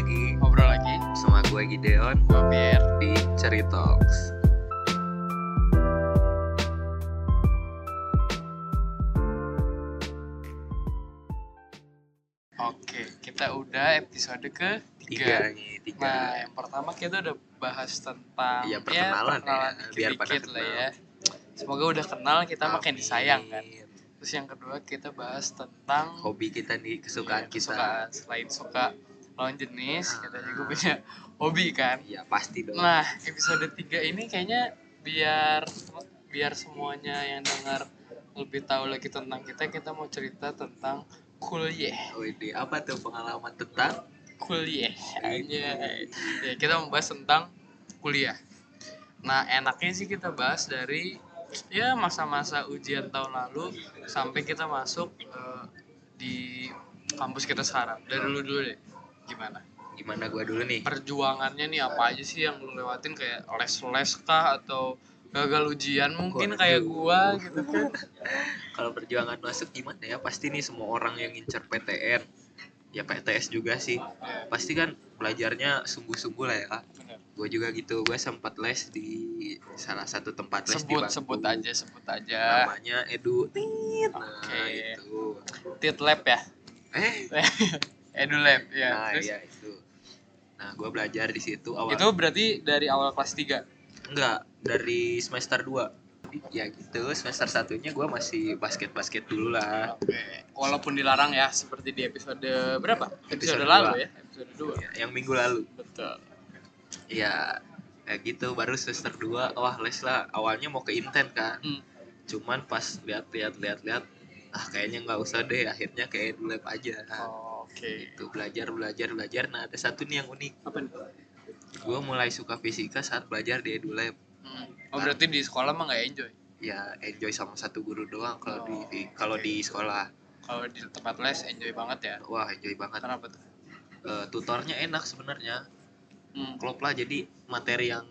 lagi ngobrol lagi sama gue Gideon gue Pierre di Ceritox. oke kita udah episode ke Tiga tiga nih, tiga. nah yang pertama kita udah bahas tentang Iya, perkenalan ya, dikit biar pada lah kenal. ya semoga udah kenal kita makin Amin. disayang kan terus yang kedua kita bahas tentang Hobi kita nih, kesukaan kita. kesukaan. selain suka lawan jenis Ah. kita juga punya hobi kan Iya pasti dong. Nah, episode 3 ini kayaknya biar biar semuanya yang dengar lebih tahu lagi tentang kita, kita mau cerita tentang kuliah. Oh ini apa tuh pengalaman tentang? Kuliah. Aja. Ya, kita membahas tentang kuliah. Nah, enaknya sih kita bahas dari ya masa-masa ujian tahun lalu sampai kita masuk eh, di kampus kita sekarang. Dari dulu dulu deh. Gimana? Gimana gue dulu nih? perjuangannya nih apa aja sih yang lu lewatin kayak les-les kah atau gagal ujian mungkin kayak gua gitu kan Kalau perjuangan masuk gimana ya? Pasti nih semua orang yang ngincer PTN, ya PTS juga sih. Pasti kan belajarnya sungguh-sungguh lah ya. Bener. Gue juga gitu. Gue sempat les di salah satu tempat les di sebut Bangku. sebut aja sebut aja namanya Edu Tit. Nah, Oke. itu. tit lab ya Eh, edu lab ya nah terus iya itu. Nah, gue belajar di situ awal itu berarti dari awal kelas 3 enggak dari semester 2. Ya gitu, semester satunya gue masih basket-basket dulu lah. oke walaupun dilarang ya seperti di episode berapa episode, Episode lalu dua. ya episode 2 Ya, yang minggu lalu. betul Ya, kayak gitu baru semester 2 wah les lah. Awalnya mau ke inten kan. Hmm. Cuman pas lihat-lihat lihat-lihat ah kayaknya nggak usah deh akhirnya kayak Edu lab aja. Oke. Itu belajar belajar belajar. Nah ada satu nih yang unik. Apa nih? Gue mulai suka fisika saat belajar di edulab. Hmm. oh berarti di sekolah mah nggak enjoy? Ya enjoy sama satu guru doang kalau di, Oh, di- kalau di sekolah. Kalau di tempat les enjoy banget ya? Wah enjoy banget. Kenapa tuh? Eh, tutornya enak sebenarnya. Hmm. klop lah jadi materi yang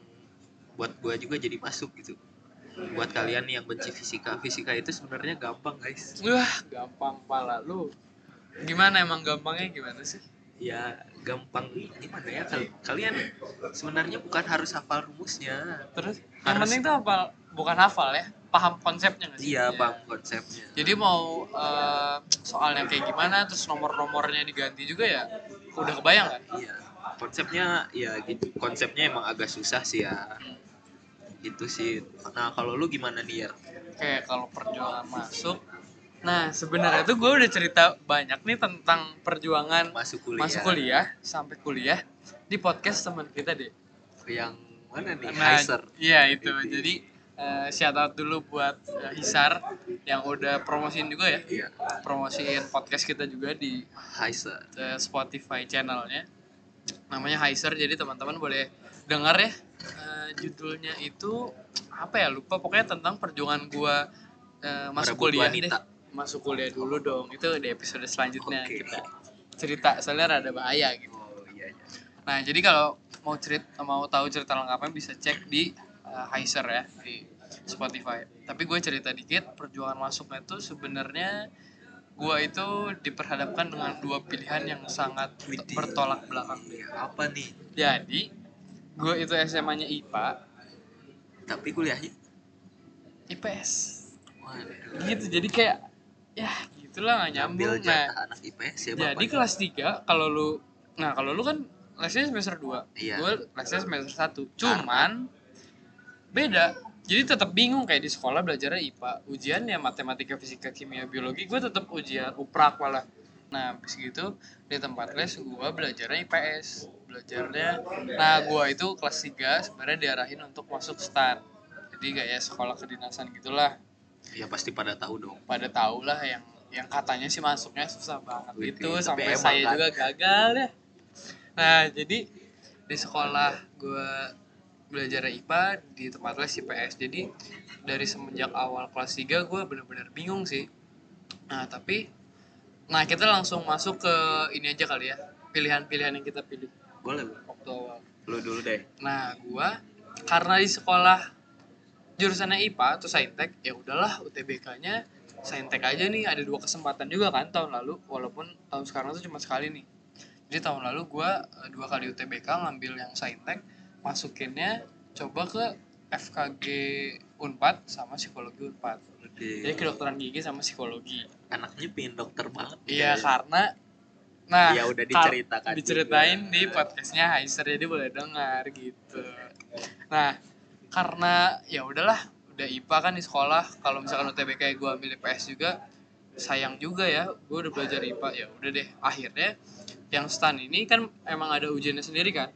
buat gue juga jadi masuk gitu. Buat kalian yang benci fisika fisika itu sebenarnya gampang guys. Wah, gampang pala lu. Gimana emang gampangnya gimana sih? ya gampang gimana ya kal- kalian sebenarnya bukan harus hafal rumusnya Terus yang Harus- penting tuh hafal, bukan hafal ya, paham konsepnya nggak sih? iya Ya. bang konsepnya Jadi mau eh, soalnya kayak gimana, terus nomor-nomornya diganti juga ya, udah kebayang kan? Iya, konsepnya ya gitu. Konsepnya emang agak susah sih ya. Gitu sih. Nah, kalau lu gimana nih ya? Kayak kalau perjuangan masuk. Nah, sebenarnya tuh gue udah cerita banyak nih tentang perjuangan Masuk kuliah. masuk kuliah sampai kuliah di podcast teman kita deh. Yang mana nih? Nah, Heiser. Iya itu. Jadi eh, shout out dulu buat eh, Hisar yang udah promosiin juga ya. Iya, Promosiin podcast kita juga di Heiser. eh, Spotify channelnya. Namanya Heiser. Jadi teman-teman boleh dengar ya. Eh, judulnya itu apa ya lupa pokoknya tentang perjuangan gua eh, masuk Merebut kuliah wanita. deh. Masuk kuliah dulu dong. Itu di episode selanjutnya Oke. kita cerita soalnya rada bahaya gitu. Oh iya. iya. Nah, jadi kalau mau cerita mau tahu cerita lengkapnya bisa cek di uh, Heiser ya di Spotify. Tapi gue cerita dikit perjuangan masuknya itu sebenarnya gue itu diperhadapkan dengan dua pilihan yang sangat Widih. bertolak belakang. Iya, Apa nih? Jadi gue itu SMA-nya IPA, Tapi kuliahnya? IPS. Waduh. Gitu. Jadi kayak ya gitulah nggak nyambung. Nah, anak IPS ya jadi Bapak? kelas 3 kalau lu nah kalau lu kan lesnya semester 2 Iya. gue lesnya semester 1 cuman beda. Jadi tetap bingung kayak di sekolah belajarnya IPA ujian ya matematika fisika kimia biologi gue tetap ujian uprak malah nah habis gitu di tempat les gue belajarnya IPS belajarnya nah gue itu kelas 3 sebenarnya diarahin untuk masuk stan jadi kayak sekolah kedinasan gitulah Ya pasti pada tahu dong. pada tahu lah yang yang katanya sih masuknya susah banget Wih, tapi sampai emang saya kan. juga gagal ya nah jadi di sekolah gue belajar IPA di tempat les IPS jadi dari semenjak awal kelas 3 gue bener-bener bingung sih nah tapi nah kita langsung masuk ke ini aja kali ya pilihan-pilihan yang kita pilih Boleh, waktu awal Lu dulu deh. Nah, gua karena di sekolah jurusannya IPA atau Saintek, ya udahlah UTBK-nya Saintek aja nih ada dua kesempatan juga kan tahun lalu walaupun tahun sekarang tuh cuma sekali nih. jadi tahun lalu gue dua kali UTBK ngambil yang saintek masukinnya coba ke FKG Unpad sama psikologi Unpad. Jadi kedokteran gigi sama psikologi. Anaknya pengen dokter banget iya karena nah ya udah diceritakan diceritain juga. di podcastnya Heiser jadi boleh dengar gitu. Nah karena ya udahlah udah IPA kan di sekolah. Kalau misalkan UTBK gue ambil IPS juga sayang juga ya gue udah belajar IPA ya udah deh akhirnya yang stan ini kan emang ada ujiannya sendiri kan?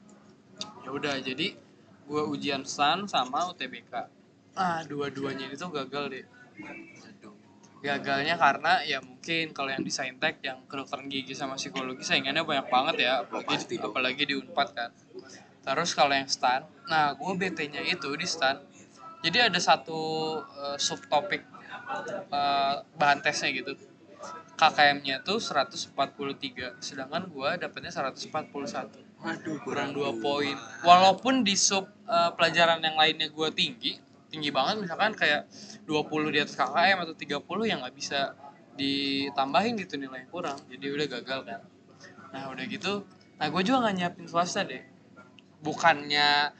Ya udah jadi gue ujian stan sama UTBK ah dua-duanya itu gagal deh. Gagalnya karena ya mungkin kalau yang di saintek yang kedokteran gigi sama psikologi saingannya banyak banget ya apalagi apalagi di unpad kan terus kalau yang stan nah gue bt nya itu di stan. Jadi ada satu eh, subtopik eh, bahan tesnya gitu. KKM-nya tuh 143 sedangkan gue dapetnya 141 Waduh, kurang dua poin. Walaupun di sub eh, pelajaran yang lainnya gue tinggi tinggi banget misalkan kayak 20 di atas KKM atau 30 yang nggak bisa ditambahin gitu nilai yang kurang. Jadi udah gagal kan. Nah udah gitu nah gue juga nggak nyiapin swasta deh bukannya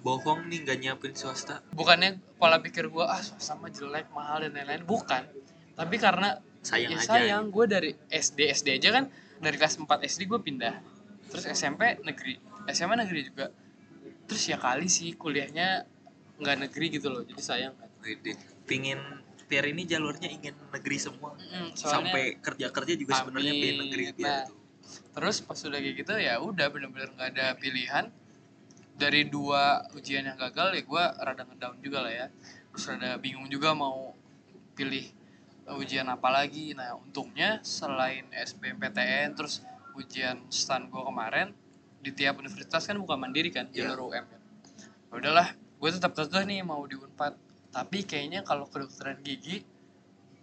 bohong nih nggak nyiapin swasta. Bukannya pola pikir gue ah swasta mah jelek mahal dan lain-lain. Bukan. Tapi karena sayang ya aja sayang gue dari SD SD aja kan dari kelas 4 SD gue pindah. Terus SMP negeri SMA negeri juga. Terus ya kali sih kuliahnya nggak negeri gitu loh jadi sayang kan. Pingin biar ini jalurnya ingin negeri semua. Mm, soalnya sampai kerja kerja juga sebenarnya pengen negeri Nah, biar tuh terus pas udah kayak gitu ya udah bener-bener nggak ada pilihan dari dua ujian yang gagal ya gue rada ngedown juga lah ya. Terus rada bingung juga mau pilih ujian apa lagi. Nah untungnya selain SBMPTN terus ujian stan gue kemarin di tiap universitas kan bukan mandiri kan Iya. jalur UM kan. Ya udahlah gue tetap kekeh nih mau di unpad. Tapi kayaknya kalau kedokteran gigi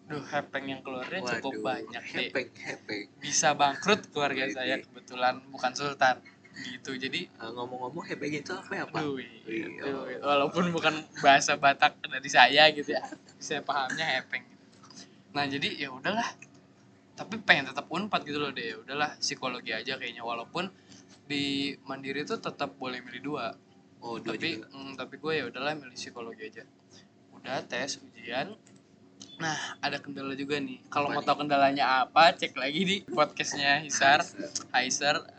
duh hepeng yang keluarnya cukup Waduh, banyak deh hepeng hepeng. Bisa bangkrut keluarga saya kebetulan bukan sultan gitu. Jadi Eh, ngomong-ngomong hepeng itu apa ya pak? Aduh, Iya. itu, walaupun bukan bahasa Batak dari saya gitu ya. Saya pahamnya hepeng. Nah jadi ya udahlah. Tapi pengen tetap unpad gitu loh deh ya udahlah psikologi aja kayaknya. Walaupun di mandiri itu tetap boleh milih dua. Oh dua tapi juga. mm, tapi gue ya udahlah milih psikologi aja. Udah tes ujian. Nah ada kendala juga nih. Kalau mau tahu kendalanya apa cek lagi di podcastnya Hisar. Heiser eh,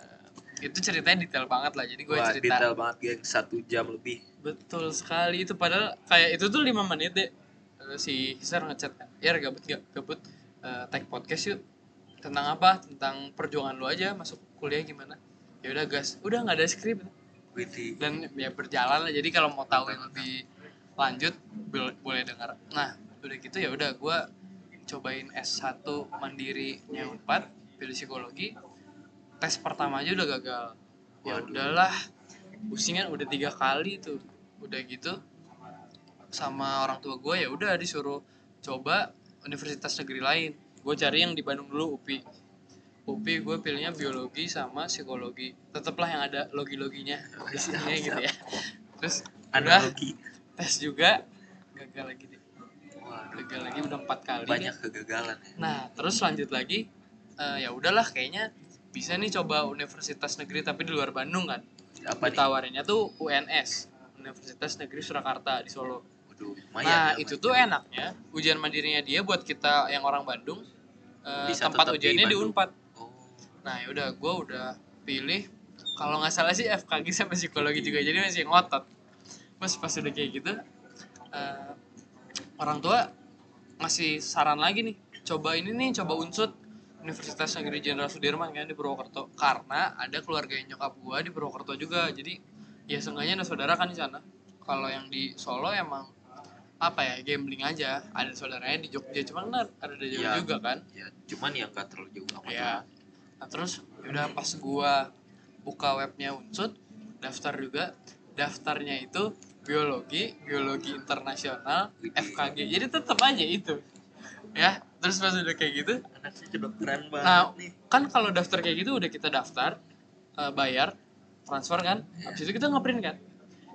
itu ceritanya detail banget lah jadi gue cerita. detail banget geng. Satu jam lebih. Betul sekali itu padahal kayak itu tuh lima menit deh Eh, si Hisar ngechat ya gabut gak gabut. Eh, tag podcast yuk. Tentang apa? Tentang perjuangan lu aja masuk kuliah gimana? Ya udah gas. Udah nggak ada skrip. Dan ya berjalan lah jadi kalau mau tahu yang lebih lanjut bol- boleh dengar nah udah gitu ya udah gue cobain S1 mandiri nya Unpad pilih psikologi tes pertama aja udah gagal. Ya udahlah pusing kan udah tiga kali tuh udah gitu. Sama orang tua gue ya udah disuruh coba universitas negeri lain. Gue cari yang di Bandung dulu UPI UPI gue pilihnya biologi sama psikologi. Tetaplah yang ada logi loginya di sini gitu ya. Terus udah analogi tes juga gagal lagi deh. Gagal lagi udah empat kali banyak kegagalan ya. nah terus lanjut lagi eh, ya udahlah kayaknya bisa nih coba universitas negeri tapi di luar Bandung kan? Apa nih? Ditawarinnya tuh UNS Universitas Negeri Surakarta di Solo. Waduh, lumayan nah ya, itu tuh enaknya ujian mandirinya dia buat kita yang orang Bandung eh, Bisa tempat tetap di ujiannya di, Bandung. Unpad. Oh. Nah yaudah gue udah pilih kalau nggak salah sih FKG sama psikologi juga jadi masih ngotot. Pas pas udah kayak gitu eh, orang tua ngasih saran lagi nih coba ini nih coba unsut Universitas Negeri Jenderal Sudirman kan di Purwokerto. Karena ada keluarga yang nyokap gua di Purwokerto juga. Jadi ya seenggaknya ada saudara kan di sana. Kalau yang di Solo emang apa ya gambling aja. Ada saudaranya di Jogja cuman kan ada di Jawa Iya. juga kan. Ya cuman yang gak terlalu jauh amat ya nah terus udah pas gua buka webnya unsut daftar juga. Daftarnya itu biologi biologi internasional. FKG jadi tetap aja itu. Ya terus pas udah kayak gitu anaknya kedokteran banget Nah, nih. kan kalau daftar kayak gitu udah kita daftar eh, bayar transfer kan. Habis itu kita ngeprint kan.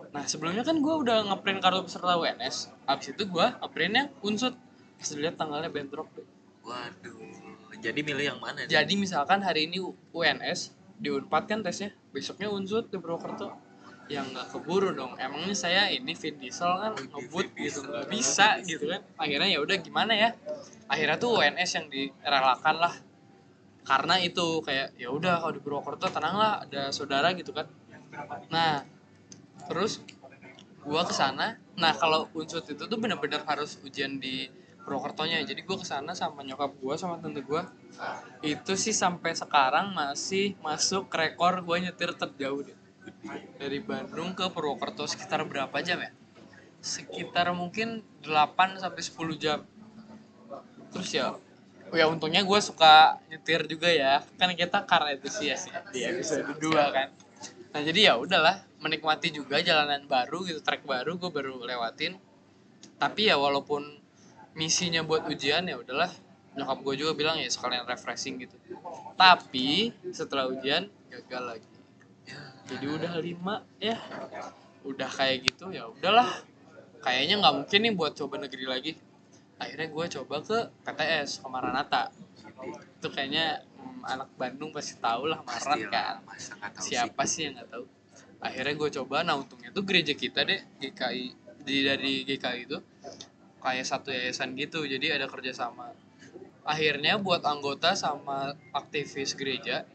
Nah sebelumnya kan gua udah ngeprint kartu peserta UNS habis itu gua ngeprintnya unsut. Pas dilihat tanggalnya bentrok deh. waduh jadi milih yang mana nih? jadi misalkan hari ini UNS di Unpad kan tesnya besoknya unsut di Purwokerto yang nggak keburu dong. Emangnya saya ini Vin Diesel kan ngebut gitu nggak bisa gitu kan. Akhirnya ya udah gimana ya? Akhirnya tuh UNS yang direlakan lah. Karena itu kayak ya udah kalau di Purwokerto tenang lah ada saudara gitu kan. Nah terus gua ke sana nah kalau unsut itu tuh bener-bener harus ujian di Purwokertonya. Jadi gua ke sana sama nyokap gua sama tante gua. Itu sih sampai sekarang masih masuk rekor gua nyetir terjauh deh dari Bandung ke Purwokerto sekitar berapa jam ya? Sekitar mungkin 8 sampai 10 jam. Terus ya ya untungnya gue suka nyetir juga ya. Kan kita karena itu sih ya sih di episode 2 kan. Nah jadi ya udahlah menikmati juga jalanan baru gitu trek baru gue baru lewatin. Tapi ya walaupun misinya buat ujian ya udahlah. Nyokap gue juga bilang ya sekalian refreshing gitu. Tapi setelah ujian gagal lagi jadi udah lima ya. Udah kayak gitu ya udahlah. Kayaknya nggak mungkin nih buat coba negeri lagi. Akhirnya gue coba ke PTS ke Maranata itu kayaknya hmm, anak Bandung pasti tahu lah Maran Pastilah, kan. masa nggak tahu siapa sih? yang nggak tahu akhirnya gue coba nah untungnya tuh gereja kita deh GKI di dari GKI itu kayak satu yayasan gitu. Jadi ada kerjasama. Akhirnya buat anggota sama aktivis gereja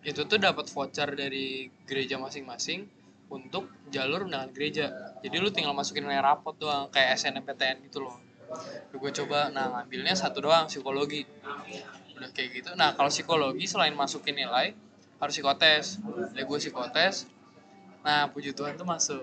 itu tuh dapat voucher dari gereja masing-masing untuk jalur undangan gereja. Jadi lu tinggal masukin nilai rapot doang kayak SNMPTN gitu loh. Gue coba nah ngambilnya satu doang psikologi. Udah kayak gitu. Nah kalau psikologi selain masukin nilai harus psikotes. Jadi gue psikotes. Nah puji Tuhan tuh masuk.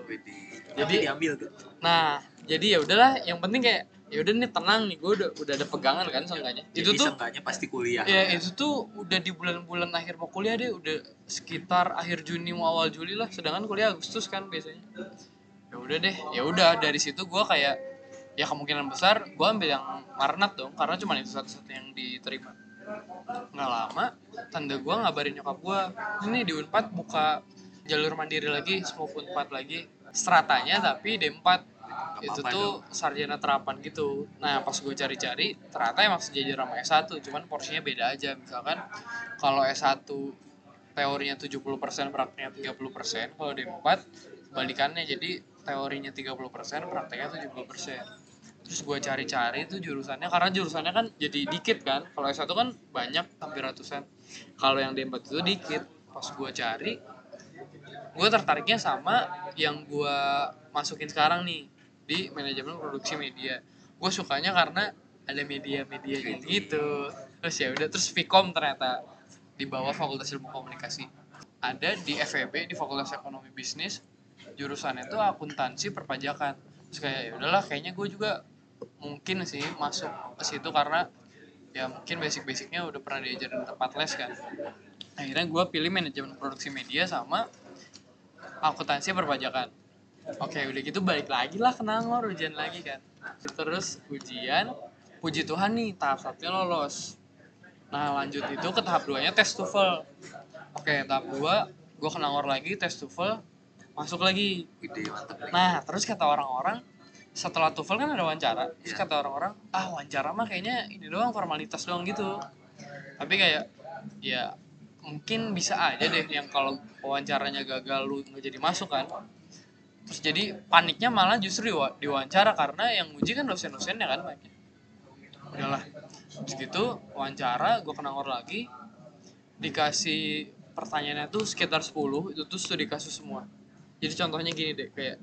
Jadi- diambil tuh. Nah jadi ya udahlah. Yang penting kayak ya udah nih tenang nih gue udah udah ada pegangan kan seenggaknya. Itu Jadi tuh seenggaknya pasti kuliah. Ya itu tuh udah di bulan-bulan akhir mau kuliah deh udah sekitar akhir Juni mau awal Juli lah sedangkan kuliah Agustus kan biasanya. Ya udah deh ya udah dari situ gue kayak ya kemungkinan besar gue ambil yang Marnat dong karena cuma itu satu-satu yang diterima. Nggak lama tanda gue ngabarin nyokap gue ini di Unpad buka jalur mandiri lagi semua Unpad lagi. Stratanya tapi D4 Nggak itu tuh sarjana terapan gitu. Nah pas gue cari-cari ternyata emang sejajar sama S1 cuman porsinya beda aja. Misalkan kalau S1 teorinya 70% prakteknya 30% kalau D4 balikannya. Jadi teorinya 30% prakteknya 70% terus gue cari-cari tuh jurusannya karena jurusannya kan jadi dikit kan. Kalau S1 kan banyak hampir ratusan. Kalau yang D4 itu dikit. Pas gue cari gue tertariknya sama yang gue masukin sekarang nih di manajemen produksi media. Gue sukanya karena ada media-medianya gitu. terus ya udah terus Vkom ternyata di bawah Fakultas Ilmu Komunikasi. Ada di FEB di Fakultas Ekonomi Bisnis. Jurusannya itu akuntansi perpajakan. Terus kayak ya udahlah kayaknya gue juga mungkin sih masuk ke situ karena ya mungkin basic-basicnya udah pernah diajarin di tempat les kan. Akhirnya gue pilih manajemen produksi media sama akuntansi perpajakan oke udah gitu balik lagi lah ke Nangor ujian lagi kan terus ujian puji Tuhan nih tahap satunya lolos nah lanjut itu ke tahap 2 nya tes TOEFL oke tahap 2 gue ke Nangor lagi tes TOEFL masuk lagi. Nah, terus kata orang-orang setelah TOEFL kan ada wawancara. Terus Iya. kata orang-orang, ah wawancara mah kayaknya ini doang formalitas doang gitu. Tapi kayak ya mungkin bisa aja deh yang kalau wawancaranya gagal lu nggak jadi masuk kan. Terus jadi paniknya malah justru di, wa- di wawancara karena yang uji kan dosen-dosennya kan banyak. Udahlah. Terus gitu wawancara, gue ke Nangor lagi. Dikasih pertanyaannya tuh sekitar 10 itu tuh studi kasus semua. Jadi contohnya gini deh kayak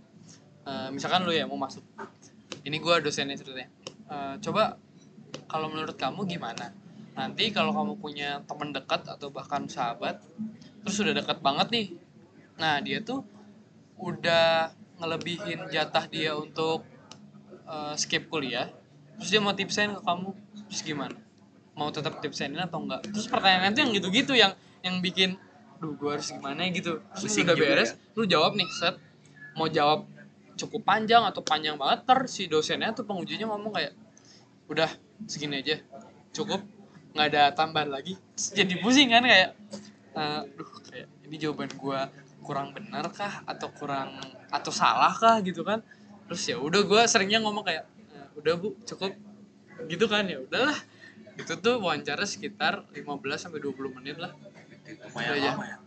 eh, misalkan lu ya mau masuk. Ini gua dosennya ceritanya. Eh, coba kalau menurut kamu gimana? Nanti kalau kamu punya teman dekat atau bahkan sahabat terus udah dekat banget nih. Nah dia tuh udah ngelebihin jatah dia untuk eh, skip kuliah. Terus dia mau tipsen ke kamu terus gimana? Mau tetap tipsenin atau enggak? Terus pertanyaan itu yang gitu-gitu yang yang bikin duh gue harus gimana ya? gitu. Terus Pusing udah beres lu jawab nih set mau jawab cukup panjang atau panjang banget ter si dosennya tuh pengujinya ngomong kayak udah segini aja cukup nggak ada tambahan lagi Terus jadi pusing kan kayak eh, duh kayak ini jawaban gua kurang benar kah atau kurang atau salah kah gitu kan terus ya udah gua seringnya ngomong kayak "Eh, udah bu cukup gitu kan ya udahlah itu tuh wawancara sekitar 15 sampai 20 menit lah lumayan ya. lama ya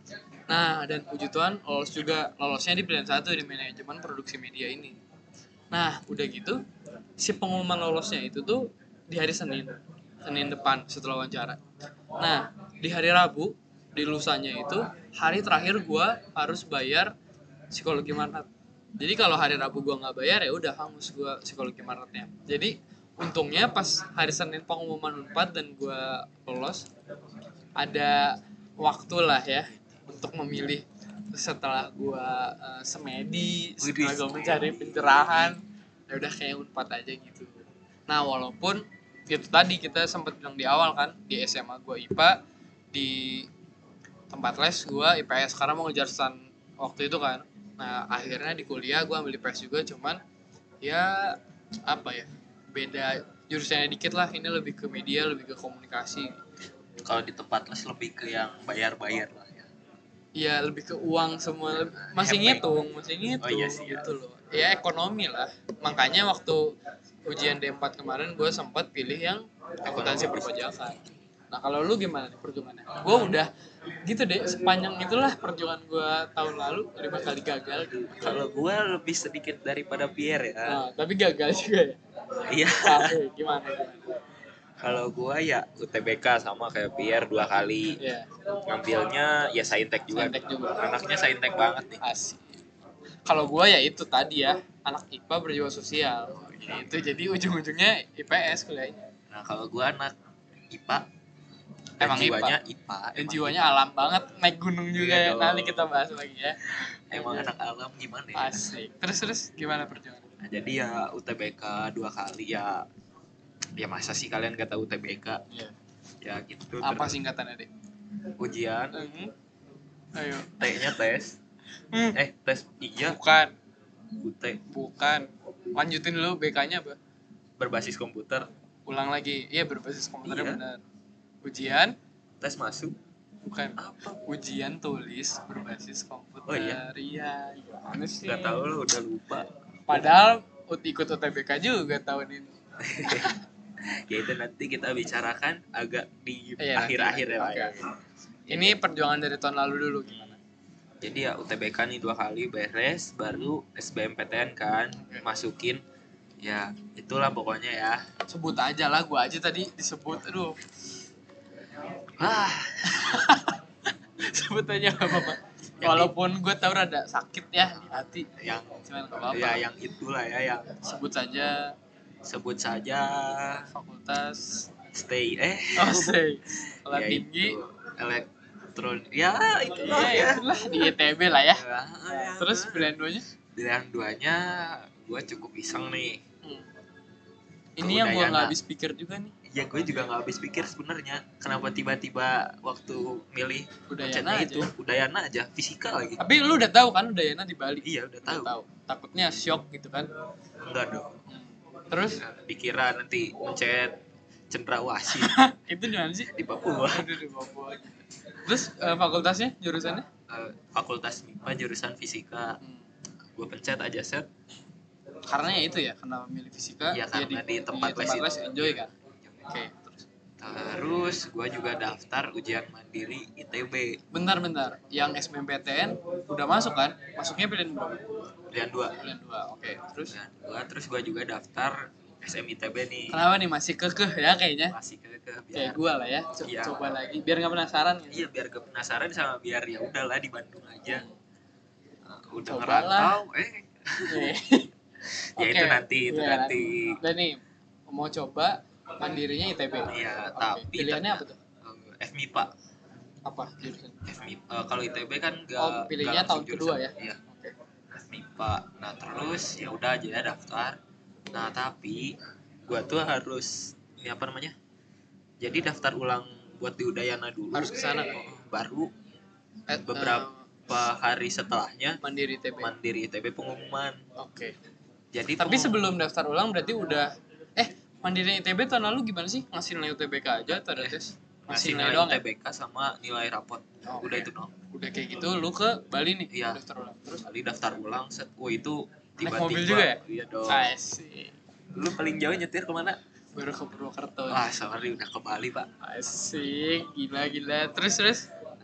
Nah, dan puji Tuhan lolos juga lolosnya di pilihan satu di manajemen produksi media ini. Nah, udah gitu si pengumuman lolosnya itu tuh di hari Senin. Senin depan setelah wawancara. Nah, di hari Rabu di lusanya itu hari terakhir gua harus bayar psikologi marat. Jadi kalau hari Rabu gua nggak bayar ya udah hangus gua psikologi maratnya. Jadi untungnya pas hari Senin pengumuman Unpad dan gua lolos ada waktu lah ya untuk memilih setelah gua eh, semedi setelah gua mencari pencerahan ya udah kayak unpad aja gitu nah walaupun itu tadi kita sempat bilang di awal kan di SMA gua IPA di tempat les gua IPS karena mau ngejar stan waktu itu kan. Nah akhirnya di kuliah gua ambil IPS juga cuman ya apa ya beda jurusannya dikit lah. Ini lebih ke media lebih ke komunikasi. Kalau di tempat les lebih ke yang bayar-bayar lah ya. Iya lebih ke uang semua. Masih Hepeng. ngitung masih ngitung Oh, iya sih, ya. gitu loh. Ya ekonomi lah. Makanya waktu ujian D4 kemarin gue sempat pilih yang akuntansi perpajakan nah kalau lu gimana nih perjuangannya? Gue udah gitu deh sepanjang itulah perjuangan gue tahun lalu lima kali gagal. Kalau gua lebih sedikit daripada Pierre ya. Nah, tapi gagal juga ya? Iya. Gimana gimana? Kalau gua ya UTBK sama kayak Pierre dua kali. Ya ngambilnya ya saintek juga. Saintek juga. anaknya saintek banget nih. Asik. Kalau gue ya itu tadi ya anak IPA berjiwa sosial. Itu jadi ujung-ujungnya IPS kuliahnya. Nah kalau gua anak IPA Emang jiwanya IPA, dan jiwanya alam banget naik gunung juga Iya ya. nanti kita bahas lagi ya. Emang anak alam gimana ya? Asik. Terus terus gimana perjuangan? Nah, jadi ya UTBK dua kali ya. Ya masa sih kalian gak tahu UTBK Iya. ya gitu. Apa Terus singkatannya deh ujian. Mhm. ayo. T-nya tes. Hmm, eh tes iya bukan. UT bukan. Lanjutin dulu BK-nya apa berbasis komputer. Ulang lagi. Iya berbasis komputer Iya. benar ujian? Tes masuk. Bukan. Apa? Ujian tulis berbasis komputer. Oh, iya? iya gimana sih? Nggak tahu lo udah lupa. Padahal ut- ikut UTBK juga tahun ini. Ya itu nanti kita bicarakan agak di Iya, akhir-akhir ya ya. Ini perjuangan dari tahun lalu dulu gimana? Jadi ya UTBK nih dua kali beres baru SBMPTN kan Oke. masukin. Ya itulah pokoknya ya. Sebut aja lah gua aja tadi disebut. Aduh ah. Sebut aja gak apa-apa walaupun gue tahu rada sakit ya di hati yang cuman gak apa-apa. ya yang itulah ya yang sebut saja sebut saja fakultas. Stay eh. Oh say sekolah ya tinggi. elektron ya itulah iya ya, itulah. Di ITB lah ya. Ya, ya. terus pilihan duanya? Pilihan duanya gue cukup iseng nih. Hmm. ini yang gue nggak habis pikir juga nih ya gue juga nggak habis pikir sebenarnya kenapa tiba-tiba waktu milih Udayana pencetnya aja. itu Udayana aja fisika lagi. Tapi lu udah tahu kan Udayana di Bali? Iya udah tahu. Udah tahu. Takutnya shock gitu kan? Enggak dong. Hmm. terus dikira nanti mencet cendrawasih. Itu di mana sih? Di Papua. Di Papua. terus eh, fakultasnya jurusannya? Eh, fakultas MIPA jurusan fisika. Hmm. gue pencet aja set. Karena ya itu ya karena memilih fisika? Iya, ya karena di tempat les tempat les itu. enjoy kan oke terus. Terus gue juga daftar ujian mandiri ITB bentar-bentar yang SBMPTN udah masuk kan? Masuknya pilihan berapa pilihan dua. Pilihan dua oke. Terus? Pilihan dua terus gue juga daftar SMITB nih. Kenapa nih? Masih kekeh ya kayaknya. Masih ke, ke kayak biar gua lah ya. Co- Iya. coba lagi biar nggak penasaran gitu. iya biar gak penasaran sama biar ya udahlah di Bandung aja. Nah, udah Cobalah. ngerantau eh. Oke. ya itu Oke. nanti itu Iya, nanti. dan nih. Mau coba mandirinya ITB Iya, tapi pilihannya apa tuh? eh, FMIPA apa jurusan? FMIPA eh, kalau ITB kan gak Oh, pilihnya gak tahun kedua jurusan. ya? iya. Oke. FMIPA nah terus ya udah aja daftar. Nah tapi gua tuh harus ini apa namanya? Jadi daftar ulang buat di Udayana dulu. Harus ke sana? Oh, baru Eh, beberapa hari setelahnya mandiri ITB mandiri ITB pengumuman. Oke. Jadi tapi pengum- sebelum daftar ulang berarti udah mandiri ITB tahun lalu gimana sih? Ngasih nilai UTBK aja atau ada tes. Ngasih nilai doang ya? UTBK sama nilai rapot. Oke. udah itu dong udah kayak gitu lu ke Bali nih Iya. daftar ulang. Terus? Kali daftar ulang set oh itu Naik tiba-tiba. mobil juga ya? iya dong. Asik lu paling jauh nyetir ke mana? Baru ke Purwokerto. Ah sorry udah ke Bali pak. Asik gila gila. Terus terus?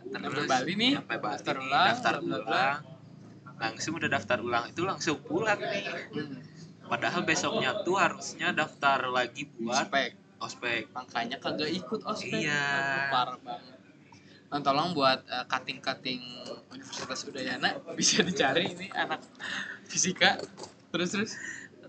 Sampai Bali nih, sampai Bali. daftar ulang, daftar ulang. Langsung udah daftar ulang. Itu langsung pulang nih. Hmm. Padahal besoknya tuh harusnya daftar lagi buat Ospek. ospek Makanya kagak ikut ospek. Iya. Parah banget. Nah, tolong buat eh, cutting-cutting Universitas Udayana bisa dicari ini anak fisika. Terus terus.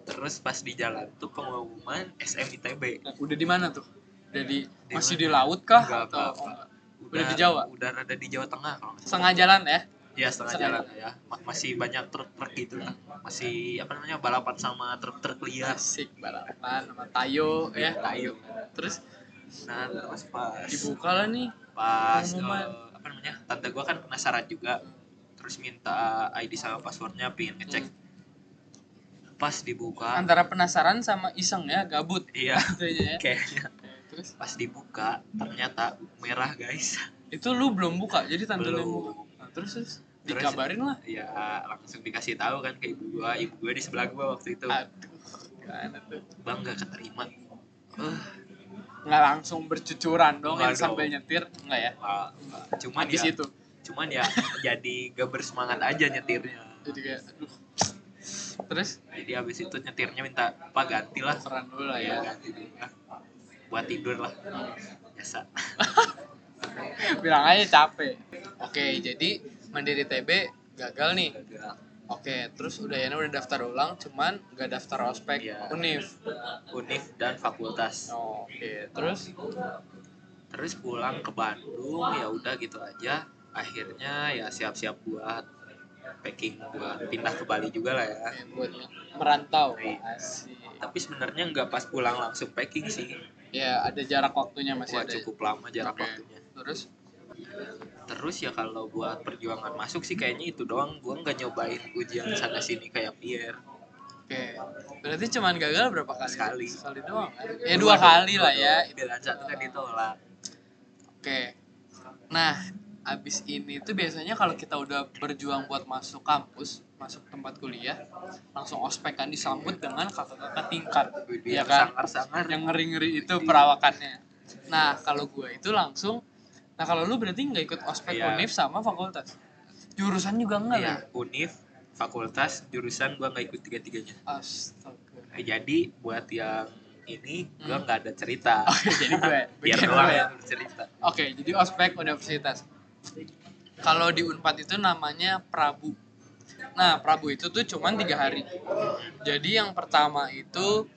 terus pas di jalan tuh pengumuman SMITB Nah, udah di mana tuh? Udah di, masih di laut kah Enggak atau apa-apa. oh, enggak? Udah di Jawa? udah ada di Jawa Tengah kalau setengah jalan ya? Ya setengah jalan ya Ma- masih banyak truk-truk gitu lah masih apa namanya balapan sama truk-truk liar Asik balapan sama Tayo ya. Tayo. Terus nah terus pas dibuka lah nih. pas eh, apa namanya tante gua kan penasaran juga terus minta ID sama passwordnya pin ngecek Hmm. pas dibuka Antara penasaran sama iseng ya, gabut. iya Kayaknya ya. kayaknya Terus pas dibuka ternyata merah guys itu lu belum buka, jadi tante Belum. buka. Terus, terus? Dikabarin lah. ya langsung dikasih tahu kan ke ibu gua. Ibu gua di sebelah gua waktu itu. Aduh, gimana tuh? bang gak keterima. Eh, Nggak langsung bercucuran dong yang Nggak sambil nyetir, enggak ya? ah, cuman Habis ya itu. cuman ya jadi gak bersemangat aja nyetirnya. Jadi kayak aduh. Terus? Jadi habis itu nyetirnya minta apa ganti lah. Dulu lah ya. Ya. ganti dulu. Lah buat tidur lah. Biasa Bilang aja capek. Oke, jadi Mandiri TB gagal nih. Oke, terus udah ya udah daftar ulang, cuman nggak daftar ospek Iya. Unif. univ dan fakultas Oke, terus terus pulang ke Bandung ya udah gitu aja akhirnya ya siap-siap buat packing buat pindah ke Bali juga lah ya oke, buat merantau. Iya. Tapi sebenarnya nggak pas pulang langsung packing sih Ya, ada jarak waktunya masih Wah, ada. cukup lama jarak Oke. waktunya Terus terus ya kalau buat perjuangan masuk sih kayaknya itu doang gua nggak nyobain ujian sana sini kayak Pierre Oke. Berarti cuman gagal berapa kali? Sekali. Sekali doang. kan? Ya dua kali lah ya. bilan satu kan ditolak Oke. Nah, abis ini tuh biasanya kalau kita udah berjuang buat masuk kampus, masuk tempat kuliah, langsung ospek kan disambut dengan kakak-kakak tingkat. Widih, Iya kan? sangar-sangar Yang ngeri-ngeri itu perawakannya. Nah, kalau gue itu langsung Nah, kalau lu berarti nggak ikut ospek Iya. univ sama fakultas. Jurusan juga enggak Iya, ya? univ fakultas jurusan gua nggak ikut tiga-tiganya Astaga. Jadi buat yang ini gua nggak ada cerita Oke, jadi gue biar bikin doang gue ya. yang bercerita Oke, jadi ospek universitas. Kalau di Unpad itu namanya Prabu. Nah, Prabu itu tuh cuman tiga hari. Jadi yang pertama itu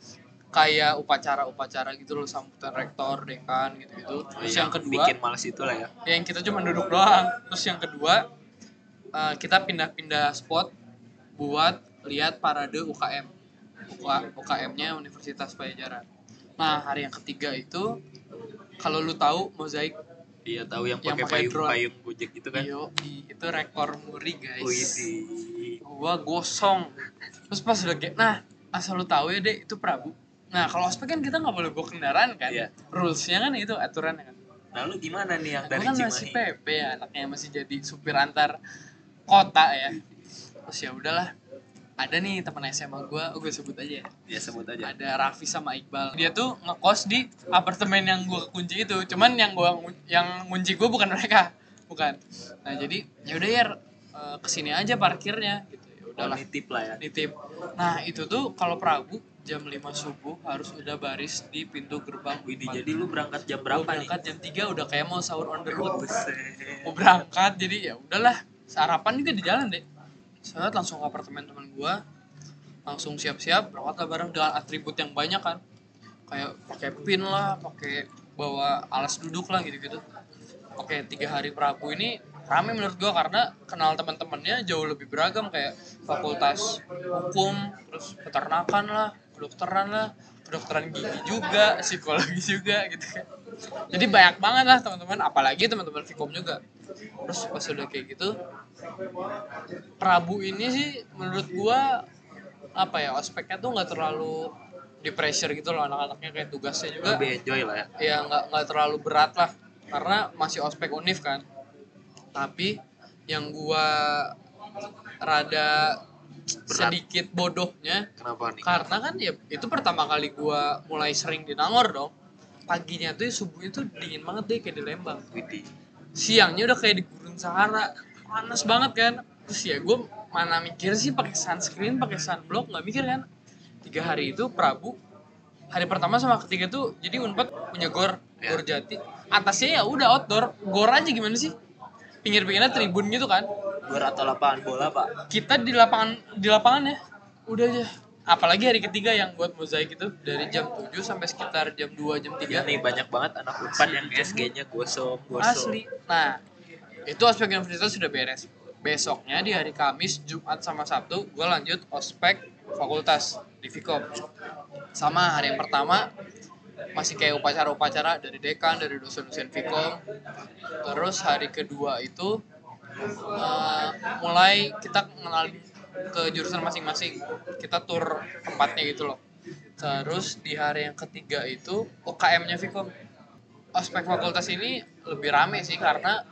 kayak upacara-upacara gitu loh sambutan rektor, dekan gitu-gitu. Terus yang kedua, iya, bikin males itu lah ya yang kita cuma duduk doang. Terus yang kedua, eh, kita pindah-pindah spot buat lihat parade UKM. UKM-nya Universitas Pajajaran. Nah, hari yang ketiga itu kalau lu tahu mozaik iya tahu yang pakai payung drone. payung gojek gitu kan Iyo, itu rekor muri guys. Widih. Gua gosong. Terus pas udah kayak, nah asal lu tahu ya deh itu Prabu. Nah kalau ospek kan kita nggak boleh bawa kendaraan kan. Iya. Rulesnya kan itu aturannya kan. nah lu gimana nih yang dari kan masih PP ya, anaknya masih jadi supir antar kota ya. Terus ya udahlah. Ada nih teman SMA gue, oh gue sebut aja ya. ya sebut aja Ada Raffi sama Iqbal. Dia tuh ngekos di apartemen yang gue kunci itu. Cuman yang gua ngun- yang ngunci gue bukan mereka, bukan. Nah jadi ya udah ya ke sini aja parkirnya gitu. Ya oh, udahlah nitip lah ya nitip. Nah itu tuh kalau Prabu jam 5 subuh harus udah baris di pintu gerbang. Widih, Unpad. jadi lu berangkat jam berapa nih berangkat jam 3 udah kayak mau sahur on the road. Mau berangkat jadi ya udahlah sarapan juga di jalan deh. Saat langsung ke apartemen teman gua langsung siap-siap berangkat bareng dengan atribut yang banyak kan. Kayak pakai pin lah pakai bawa alas duduk lah gitu-gitu. Oke tiga hari Prabu ini rame menurut gua karena kenal teman-temannya jauh lebih beragam kayak fakultas hukum terus peternakan lah kedokteran lah kedokteran gigi juga psikologi juga gitu kan jadi banyak banget lah teman-teman. Apalagi teman-teman Fikom juga. Terus pas udah kayak gitu Prabu ini sih menurut gua apa ya ospeknya tuh nggak terlalu di pressure gitu loh anak-anaknya. Kayak tugasnya juga lebih enjoy lah ya. Ya nggak nggak terlalu berat lah. Karena masih ospek univ kan. Tapi yang gua rada sedikit bodohnya kenapa nih? karena kan ya itu pertama kali gua mulai sering di Nangor dong paginya tuh subuhnya tuh dingin banget deh kayak di Lembang siangnya udah kayak di gurun Sahara. Panas banget kan. Terus ya gue mana mikir sih pakai sunscreen pakai sunblock nggak mikir kan. Tiga hari itu Prabu hari pertama sama ketiga tuh jadi unpad punya gor Ya. gor jati. Atasnya ya udah outdoor. Gor aja gimana sih? Pinggir-pinggirnya tribun gitu kan. Gor atau lapangan bola pak? Kita di lapangan di lapangan ya. Udah aja apalagi hari ketiga yang buat mozaik itu dari jam 7 sampai sekitar jam 2 jam 3 Iya nih banyak banget anak unpad yang SG-nya gosong gosong. Asli. Nah itu aspek universitas sudah beres. Besoknya di hari Kamis Jumat sama Sabtu gue lanjut ospek fakultas di Vkom. Sama hari yang pertama masih kayak upacara-upacara dari dekan dari dosen-dosen Vkom. Terus hari kedua itu eh, mulai kita mengenal ke jurusan masing-masing. Kita tur tempatnya gitu loh. Terus di hari yang ketiga itu UKM-nya Vkom ospek fakultas ini lebih rame sih karena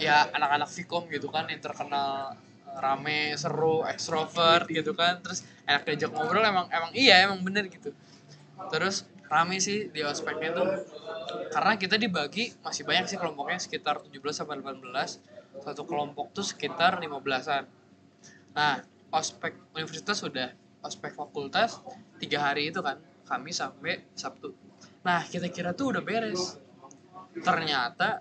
ya anak-anak Vkom gitu kan yang terkenal eh, rame seru ekstrovert gitu kan. Terus enak diajak ngobrol emang emang iya emang bener gitu. Terus rame sih di ospeknya tuh karena kita dibagi masih banyak sih kelompoknya sekitar 17 sampai 18 satu kelompok tuh sekitar 15-an nah ospek universitas sudah ospek fakultas tiga hari itu kan Kamis sampai Sabtu. Nah kita kira tuh udah beres. Ternyata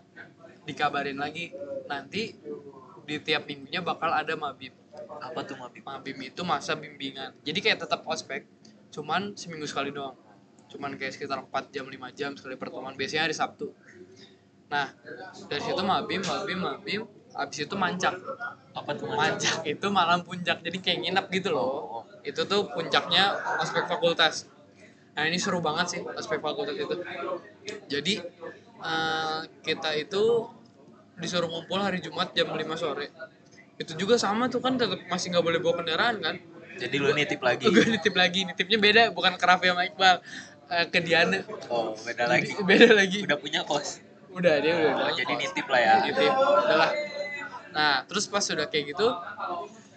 dikabarin lagi nanti di tiap minggunya bakal ada mabim. Apa tuh mabim? Mabim itu masa bimbingan. Jadi kayak tetap ospek cuman seminggu sekali doang. Cuman kayak sekitar 4 jam 5 jam sekali pertemuan. Biasanya hari Sabtu. Nah dari situ mabim mabim mabim abis itu mancak. Apa tuh mancak? Itu malam puncak jadi kayak nginep gitu loh. Oh, itu tuh puncaknya ospek fakultas. Nah ini seru banget sih ospek fakultas itu. Jadi eh, kita itu disuruh ngumpul hari Jumat jam 5 sore. Itu juga sama tuh kan tetap masih nggak boleh bawa kendaraan kan? Jadi lu nitip lagi. gue nitip lagi nitipnya beda bukan ke Raffi sama Iqbal Eh, ke Diana. Oh beda lagi. Beda lagi. Udah punya kos. Udah dia udah oh, udah jadi kos. nitip lah ya. Nitip. Udahlah nah terus pas sudah kayak gitu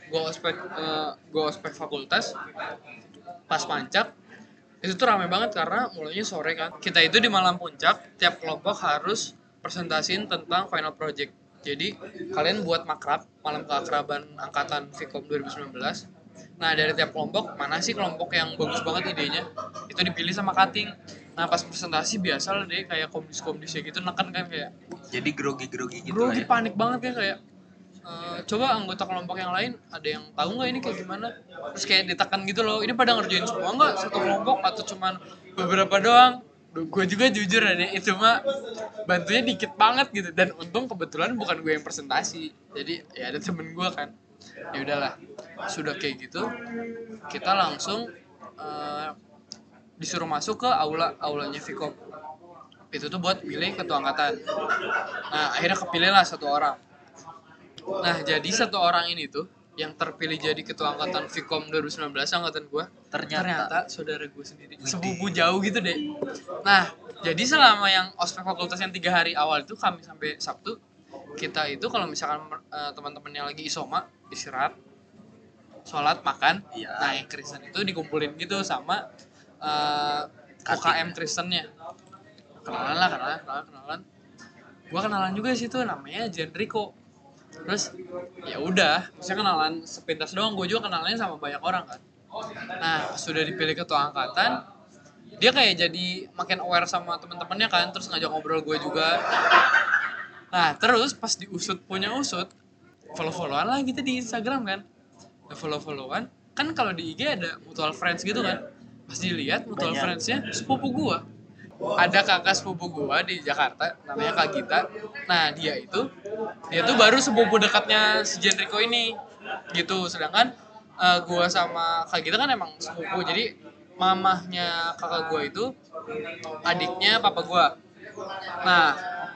gue ospek eh, gua ospek fakultas pas pancak itu tuh rame banget karena mulainya sore kan. Kita itu di malam puncak tiap kelompok harus presentasiin tentang final project. Jadi kalian buat makrab malam keakraban angkatan Vkom 2019 nah dari tiap kelompok mana sih kelompok yang bagus banget idenya? Itu dipilih sama cutting nah pas presentasi biasa lah deh kayak komdis-komdisnya gitu neken kan kayak jadi grogi grogi gitu lagi ya. panik banget kan kayak "Eh, coba anggota kelompok yang lain ada yang tahu nggak ini kayak gimana? Terus kayak ditekan gitu loh ini pada ngerjain semua nggak? Satu kelompok atau cuman beberapa doang? Gue juga jujur ada itu mah bantunya dikit banget gitu. Dan untung kebetulan bukan gue yang presentasi. Jadi ya ada temen gue kan. Ya udahlah sudah kayak gitu kita langsung eh, disuruh masuk ke aula aulanya Vkom itu tuh buat milih ketua angkatan. Nah akhirnya kepilih lah satu orang nah jadi satu orang ini tuh yang terpilih jadi ketua angkatan Vkom 2019 angkatan gua ternyata, ternyata saudara gue sendiri. Sepupu jauh gitu deh nah jadi selama yang ospek fakultas yang tiga hari awal itu kami sampai sabtu kita itu kalau misalkan eh, teman-temannya lagi isoma istirahat sholat makan Iya. nah yang Kristen itu dikumpulin gitu sama eh, UKM Kristennya. Kenalan lah kenalan kenalan kenalan. Gua kenalan juga di situ namanya Jenrico terus ya udah misalnya kenalan sepintas doang. Gue juga kenalannya sama banyak orang kan. Nah sudah dipilih ketua angkatan dia kayak jadi makin aware sama teman-temannya kan. Terus ngajak ngobrol gue juga. Nah terus pas diusut punya usut follow followan lah gitu di Instagram kan. Nah, follow followan kan kalau di IG ada mutual friends gitu kan. Pas dilihat mutual Banyak. friendsnya sepupu gua ada kakak sepupu gua di Jakarta namanya Kak Gita. Nah dia itu dia tuh baru sepupu dekatnya si Jenrico ini gitu. Sedangkan eh, gua sama Kak Gita kan emang sepupu. Jadi mamahnya kakak gua itu adiknya papa gua. Nah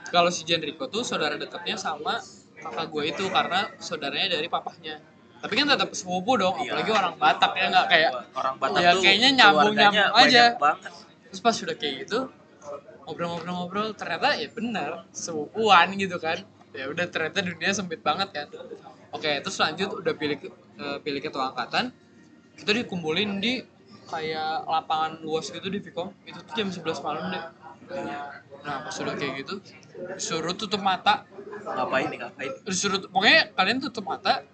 kalau si Jenrico tuh saudara dekatnya sama kakak gua itu karena saudaranya dari papahnya. Tapi kan tetap sepupu dong Iya. apalagi orang Batak ya nggak kayak orang Batak Ya, tuh kayaknya nyambung- nyambung aja. banget terus pas sudah kayak gitu ngobrol-ngobrol-ngobrol ternyata ya benar sepupuan gitu kan. Ya udah ternyata dunia sempit banget kan. Oke terus lanjut udah pilih eh, pilih ketua angkatan. Kita dikumpulin di kayak lapangan luas gitu di Vkom itu tuh jam 11 malam deh. Nah pas sudah kayak gitu disuruh tutup mata. Ngapain nih ngapain? Disuruh pokoknya kalian tutup mata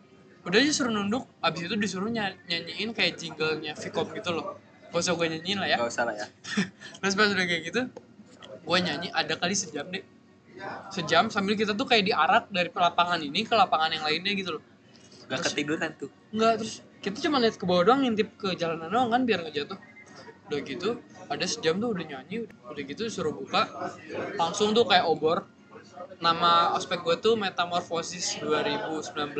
udah aja suruh nunduk. Abis itu disuruh ny- nyanyiin kayak jinglenya Vicom gitu loh gak usah gue nyanyiin lah ya nggak usah lah ya terus pas udah kayak gitu gue nyanyi ada kali sejam deh sejam sambil kita tuh kayak diarak dari lapangan ini ke lapangan yang lainnya gitu loh nggak Terus- ketiduran tuh Enggak, terus kita cuma lihat ke bawah doang ngintip ke jalanan doang kan biar nggak jatuh. Udah gitu, ada sejam tuh udah nyanyi, udah gitu suruh buka. Langsung tuh kayak obor. Nama ospek gue tuh Metamorphosis 2019.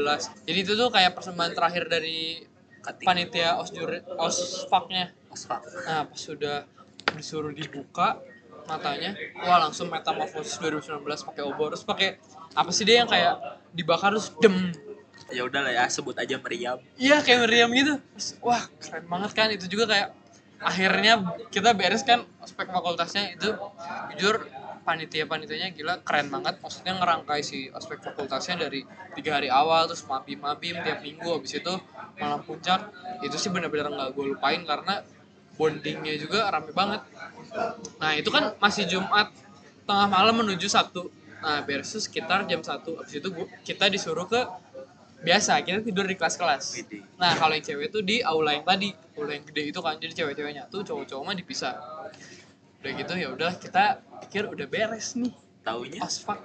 Jadi itu tuh kayak persembahan terakhir dari kating panitia osjur osfaknya. asfak Nah, pas sudah disuruh dibuka matanya, wah langsung Metamorphosis 2019 pakai obor. Terus pakai apa sih dia yang kayak dibakar terus dem ya udah lah ya sebut aja meriam Iya kayak meriam gitu. Terus, wah keren banget kan itu juga kayak akhirnya kita beres kan ospek fakultasnya itu jujur panitia panitianya gila keren banget. Maksudnya ngerangkai si ospek fakultasnya dari tiga hari awal terus mabim mabim tiap minggu. Habis itu malam puncak itu sih benar-benar nggak gue lupain karena bondingnya juga rame banget. Nah itu kan masih Jumat tengah malam menuju Sabtu. Nah beres tuh sekitar jam satu. Habis itu gua, kita disuruh ke biasa kita tidur di kelas-kelas. Nah kalau yang cewek tuh di aula yang tadi, aula yang gede itu kan. Jadi cewek-cewek nyatu, cowok-cowok mah dipisah. Udah gitu ya udah kita pikir udah beres nih taunya asfak.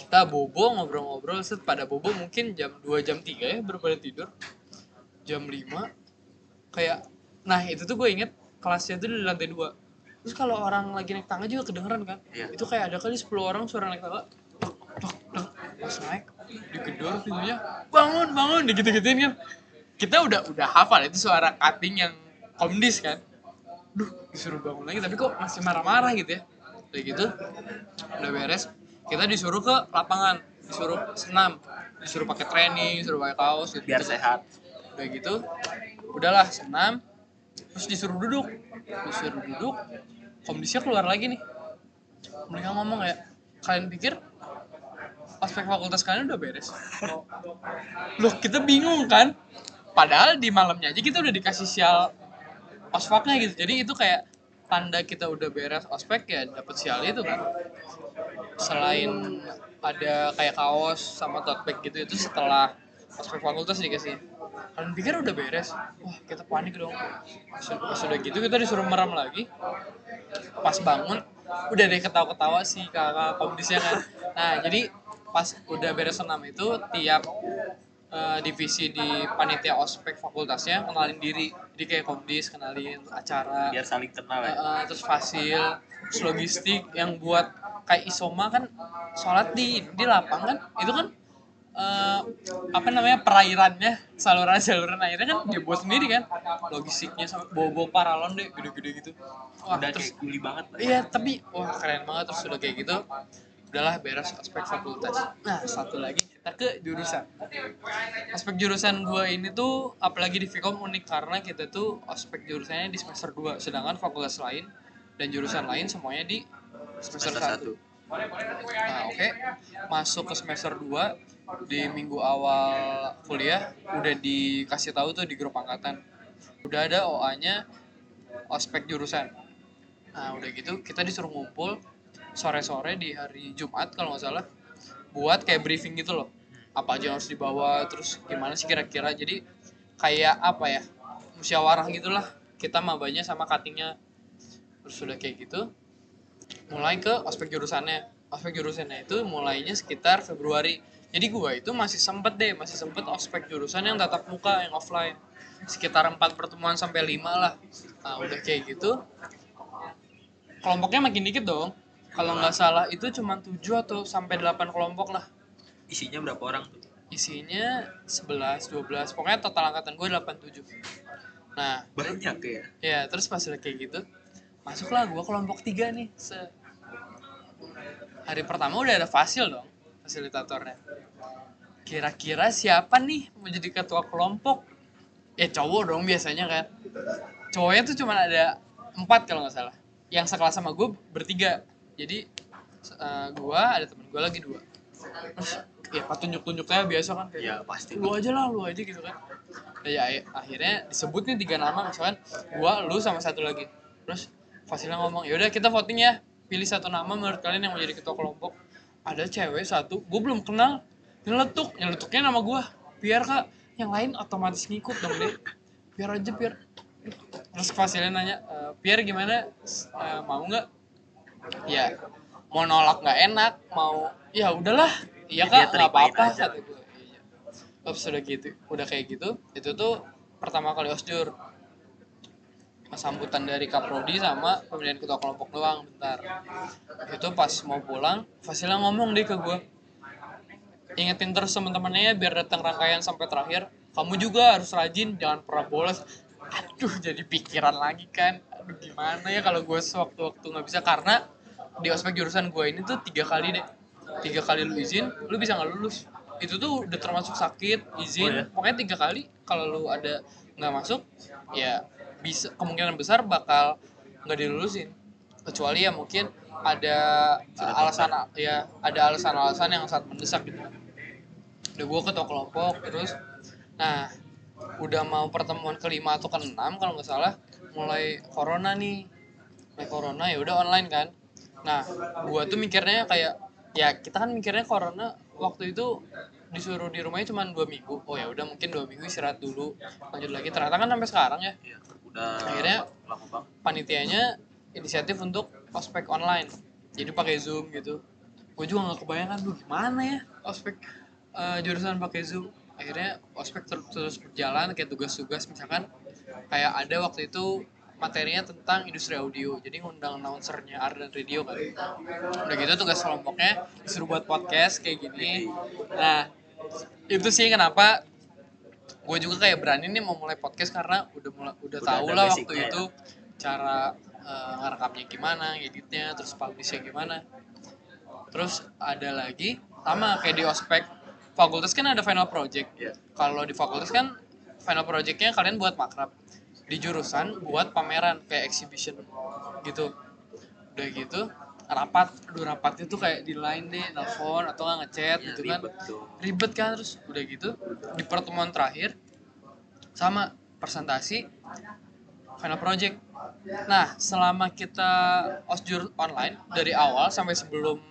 Kita bobo ngobrol-ngobrol set pada bobo mungkin jam 2 jam 3 ya baru pada tidur. Jam 5 kayak nah itu tuh gue inget kelasnya tuh di lantai 2. Terus kalau orang lagi naik tangga juga kedengeran kan? Iya. Itu kayak ada kali 10 orang suara naik tangga. Tok, tok, tok. Pas naik digedor pintunya bangun bangun digitu-gituin kan kita udah udah hafal itu suara cutting yang komdis kan duh disuruh bangun lagi tapi kok masih marah-marah gitu ya? Kayak gitu udah beres. Kita disuruh ke lapangan disuruh senam disuruh pakai training disuruh pakai kaos gitu. Biar sehat. Udah gitu udahlah senam. Terus disuruh duduk disuruh duduk. Komdisnya keluar lagi nih. Mereka ngomong kayak kalian pikir aspek fakultas kalian udah beres? Loh kita bingung kan? Padahal di malamnya aja kita udah dikasih sial ospeknya gitu. Jadi itu kayak tanda kita udah beres ospek ya dapet sial itu kan. Selain ada kayak kaos sama tote bag gitu itu setelah ospek fakultas dikasih kalian pikir udah beres? Wah kita panik dong. Pas- udah gitu kita disuruh merem lagi. Pas bangun udah deh ketawa-ketawa sih kakak komdisnya kan. Nah jadi pas udah beres senam itu tiap eh, divisi di panitia ospek fakultasnya kenalin diri. Jadi kayak komdis kenalin acara. Biar saling kenal ya. Eh, terus fasil terus logistik yang buat kayak isoma kan sholat di di lapangan itu kan eh, apa namanya perairannya saluran saluran airnya kan dibuat sendiri kan? Logistiknya sama bobo paralon deh gede-gede gitu. Wah udah terus kayak guli banget. iya tapi wah keren banget terus udah kayak gitu udahlah beres aspek fakultas nah satu lagi kita ke jurusan aspek jurusan gua ini tuh apalagi di Vkom unik karena kita tuh aspek jurusannya di semester 2 sedangkan fakultas lain dan jurusan lain semuanya di semester, semester 1 satu Nah, oke. Masuk ke semester 2 di minggu awal kuliah udah dikasih tahu tuh di grup angkatan. Udah ada OA-nya ospek jurusan. Nah, udah gitu kita disuruh ngumpul sore-sore di hari Jumat kalau nggak salah buat kayak briefing gitu loh. Apa aja harus dibawa, terus gimana sih kira-kira. Jadi kayak apa ya? Musyawarah gitulah. Kita mabanya sama cuttingnya. Terus udah kayak gitu, mulai ke ospek jurusannya ospek jurusannya itu mulainya sekitar Februari jadi gua itu masih sempet deh masih sempet ospek jurusan yang tatap muka yang offline sekitar empat pertemuan sampai lima lah nah udah kayak gitu kelompoknya makin dikit dong kalau nggak salah itu cuma 7 atau sampai 8 kelompok lah isinya berapa orang tuh isinya 11 12 pokoknya total angkatan gue 87 nah banyak ya Ya, terus pas udah kayak gitu, masuklah gua kelompok tiga nih. Se hari pertama udah ada fasil dong, fasilitatornya. Kira-kira siapa nih mau jadi ketua kelompok? Ya cowok dong biasanya kan. Cowoknya tuh cuma ada empat kalau nggak salah. Yang sekelas sama gue bertiga. Jadi eh, gua ada temen gua lagi dua. Terus ya tunjuk-tunjuknya biasa kan kayak ya pasti. lu aja lah lu aja gitu kan. Nah, ya akhirnya disebut nih tiga nama misalkan gua lu sama satu lagi. Terus Fasilnya ngomong yaudah kita voting ya. Pilih satu nama menurut kalian yang mau jadi ketua kelompok. Ada cewek satu gue belum kenal nyeletuk. Nyeletuknya nama gue biar kak. Yang lain otomatis ngikut dong deh biar aja biar terus Fasilnya nanya e, biar gimana? Eh, mau nggak ya mau nolak nggak enak mau ya udahlah. Iya Ya, kak dia nggak apa-apa kata gue iya. terus udah gitu udah kayak gitu itu tuh pertama kali osjur. Sambutan dari kaprodi sama pemilihan ketua kelompok doang bentar. Itu pas mau pulang Fasila ngomong deh ke gue ingetin terus teman-temannya ya, biar datang rangkaian sampai terakhir. Kamu juga harus rajin jangan pernah bolos. Aduh jadi pikiran lagi kan. Aduh gimana ya kalau gue sewaktu-waktu nggak bisa? Karena di ospek jurusan gue ini tuh tiga kali deh. Tiga kali lu izin lu bisa nggak lulus. Itu tuh udah termasuk sakit izin. Oh, ya? pokoknya tiga kali kalau lu ada nggak masuk ya bisa kemungkinan besar bakal nggak dilulusin kecuali ya mungkin ada uh, alasan ya ada alasan-alasan yang sangat mendesak gitu. Udah gue ketua kelompok terus nah udah mau pertemuan kelima atau keenam kalau nggak salah mulai corona nih. Mulai corona ya udah online kan nah gue tuh mikirnya kayak ya kita kan mikirnya corona waktu itu disuruh di rumahnya cuma dua minggu. Oh ya udah mungkin dua minggu istirahat dulu lanjut lagi. Ternyata kan sampai sekarang ya. Iya, udah Akhirnya- panitianya inisiatif untuk ospek online. Jadi pakai zoom gitu. Gue juga nggak kebayang kan tuh gimana ya ospek eh, jurusan pakai zoom. Akhirnya ospek ter- terus berjalan kayak tugas-tugas. Misalkan kayak ada waktu itu materinya tentang industri audio. Jadi ngundang announcernya Ardan Radio kan. Udah gitu tugas kelompoknya disuruh buat podcast kayak gini. Nah itu sih kenapa gue juga kayak berani nih mau mulai podcast karena udah mulai udah, Udah tahu lah waktu ya. itu cara eh, ngerekamnya gimana editnya terus publishnya gimana. Terus ada lagi sama kayak di ospek. Fakultas kan ada final project. Iya. kalau di fakultas kan final projectnya kalian buat makrab di jurusan buat pameran kayak exhibition gitu. Udah gitu rapat aduh rapatnya tuh kayak di line deh nelfon atau nggak ngechat Iya, gitu kan. ribet tuh. Ribet kan terus udah gitu di pertemuan terakhir sama presentasi final project. Nah selama kita osjur online dari awal sampai sebelum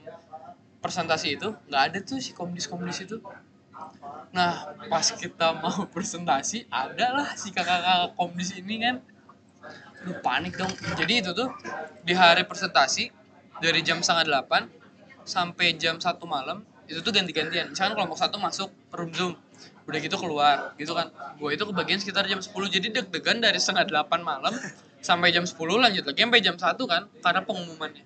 presentasi itu nggak ada tuh si komdis komdis itu nah pas kita mau presentasi ada lah si kakak-kakak komdis ini kan? Aduh panik dong. Jadi itu tuh di hari presentasi dari jam setengah delapan sampai jam satu malam itu tuh ganti-gantian. Misalkan kelompok satu masuk room zoom udah gitu keluar gitu kan. Gue itu kebagian sekitar jam 10 jadi deg-degan dari setengah delapan malam sampai jam 10 lanjut lagi sampai jam satu kan karena pengumumannya.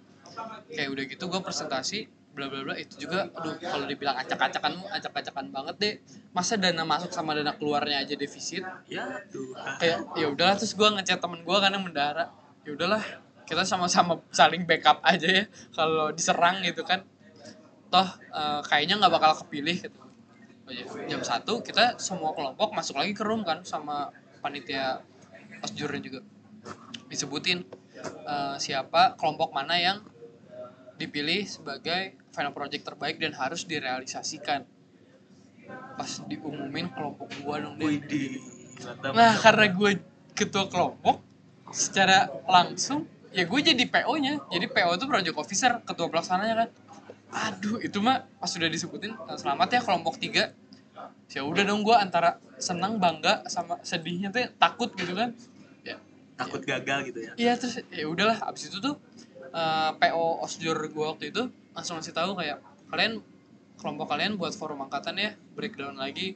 Kayak udah gitu gue presentasi bla bla bla itu juga aduh kalau dibilang acak-acakan acak-acakan banget deh. Masa dana masuk sama dana keluarnya aja defisit? Ya tuh kayak ya udahlah terus gue ngechat temen gue kan yang mendara. Ya udahlah kita sama-sama saling backup aja ya kalau diserang gitu kan. Toh eh, kayaknya nggak bakal kepilih gitu. Oh iya, jam satu kita semua kelompok masuk lagi ke room kan sama panitia osjurnya juga. Disebutin eh, siapa kelompok mana yang dipilih sebagai final project terbaik dan harus direalisasikan pas diumumin kelompok gua dong deh Nah, karena gue ketua kelompok, secara langsung ya gue jadi PO-nya. Jadi PO itu project officer, ketua pelaksananya kan. Aduh, itu mah pas sudah disebutin "Eh, selamat ya kelompok tiga. Ya udah dong gue antara senang bangga sama sedihnya tuh takut gitu kan. Ya, takut gagal gitu ya Iya terus ya udahlah abis itu tuh eh, PO osjur gue waktu itu langsung ngasih tahu kayak kalian kelompok kalian buat forum angkatan ya breakdown lagi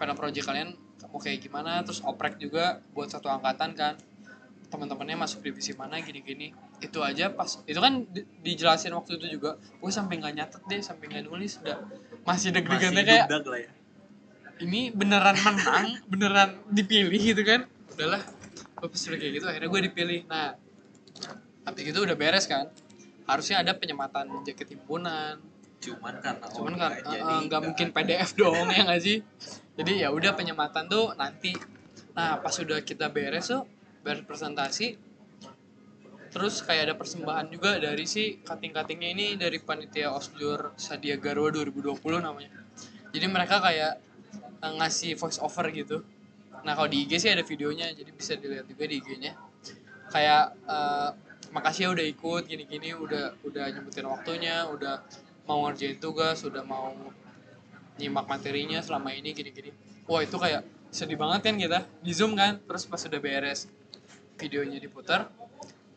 final project kalian mau kayak gimana terus oprek juga buat satu angkatan kan. Teman-temannya masuk divisi mana gini-gini. Itu aja pas itu kan di- dijelasin waktu itu juga gue sampai nggak nyatet deh sampai nggak nulis udah masih deg-degannya kayak ya. Ini beneran menang beneran dipilih gitu kan. Udahlah gue pas kayak gitu akhirnya gue dipilih. Nah habis itu udah beres kan? Harusnya ada penyematan jaket himpunan. Cuman karena cuman kan nggak mungkin PDF dong ya nggak sih? Jadi ya udah penyematan tuh nanti. Nah pas udah kita beres tuh beres presentasi terus kayak ada persembahan juga dari si kating-katingnya ini dari panitia osjur Sadia Garwa 2020 namanya. Jadi mereka kayak eh, ngasih voice over gitu. Nah kalau di IG sih ada videonya jadi bisa dilihat juga di IG-nya kayak eh, makasih ya udah ikut gini-gini udah udah nyebutin waktunya udah mau ngerjain tugas sudah mau nyimak materinya selama ini gini-gini. Wah itu kayak sedih banget kan kita di zoom kan terus pas sudah beres videonya diputar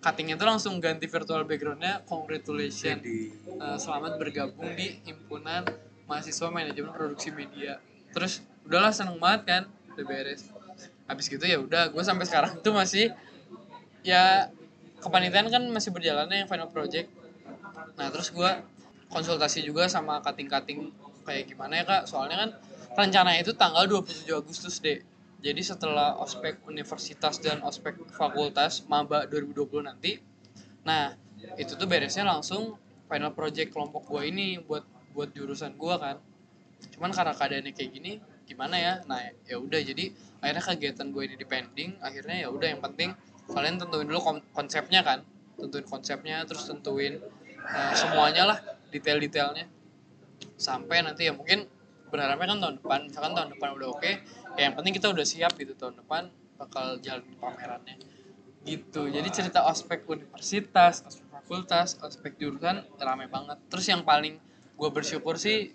cuttingnya tuh langsung ganti virtual backgroundnya congratulations. Jadi. Eh, selamat bergabung di himpunan mahasiswa manajemen produksi media. Terus udahlah seneng banget kan udah beres. Habis gitu ya udah gue sampai sekarang tuh masih ya kepanitiaan kan masih berjalannya yang final project. Nah terus gue konsultasi juga sama cutting-cutting kayak gimana ya kak? Soalnya kan rencananya itu tanggal 27 Agustus deh jadi setelah ospek universitas dan ospek fakultas maba 2020 nanti nah itu tuh beresnya langsung final project kelompok gua ini buat buat jurusan gua kan. Cuman karena keadaannya kayak gini gimana ya? Nah ya udah jadi akhirnya kegiatan gue ini dipending akhirnya ya udah yang penting kalian tentuin dulu kon- konsepnya kan? Tentuin konsepnya terus tentuin eh, semuanya lah detail-detailnya. Sampai nanti ya mungkin berharapnya kan tahun depan misalkan tahun depan udah oke ya yang penting kita udah siap gitu tahun depan bakal jalan pamerannya. Gitu. Jadi cerita ospek universitas ospek fakultas ospek jurusan rame banget. Terus yang paling gue bersyukur sih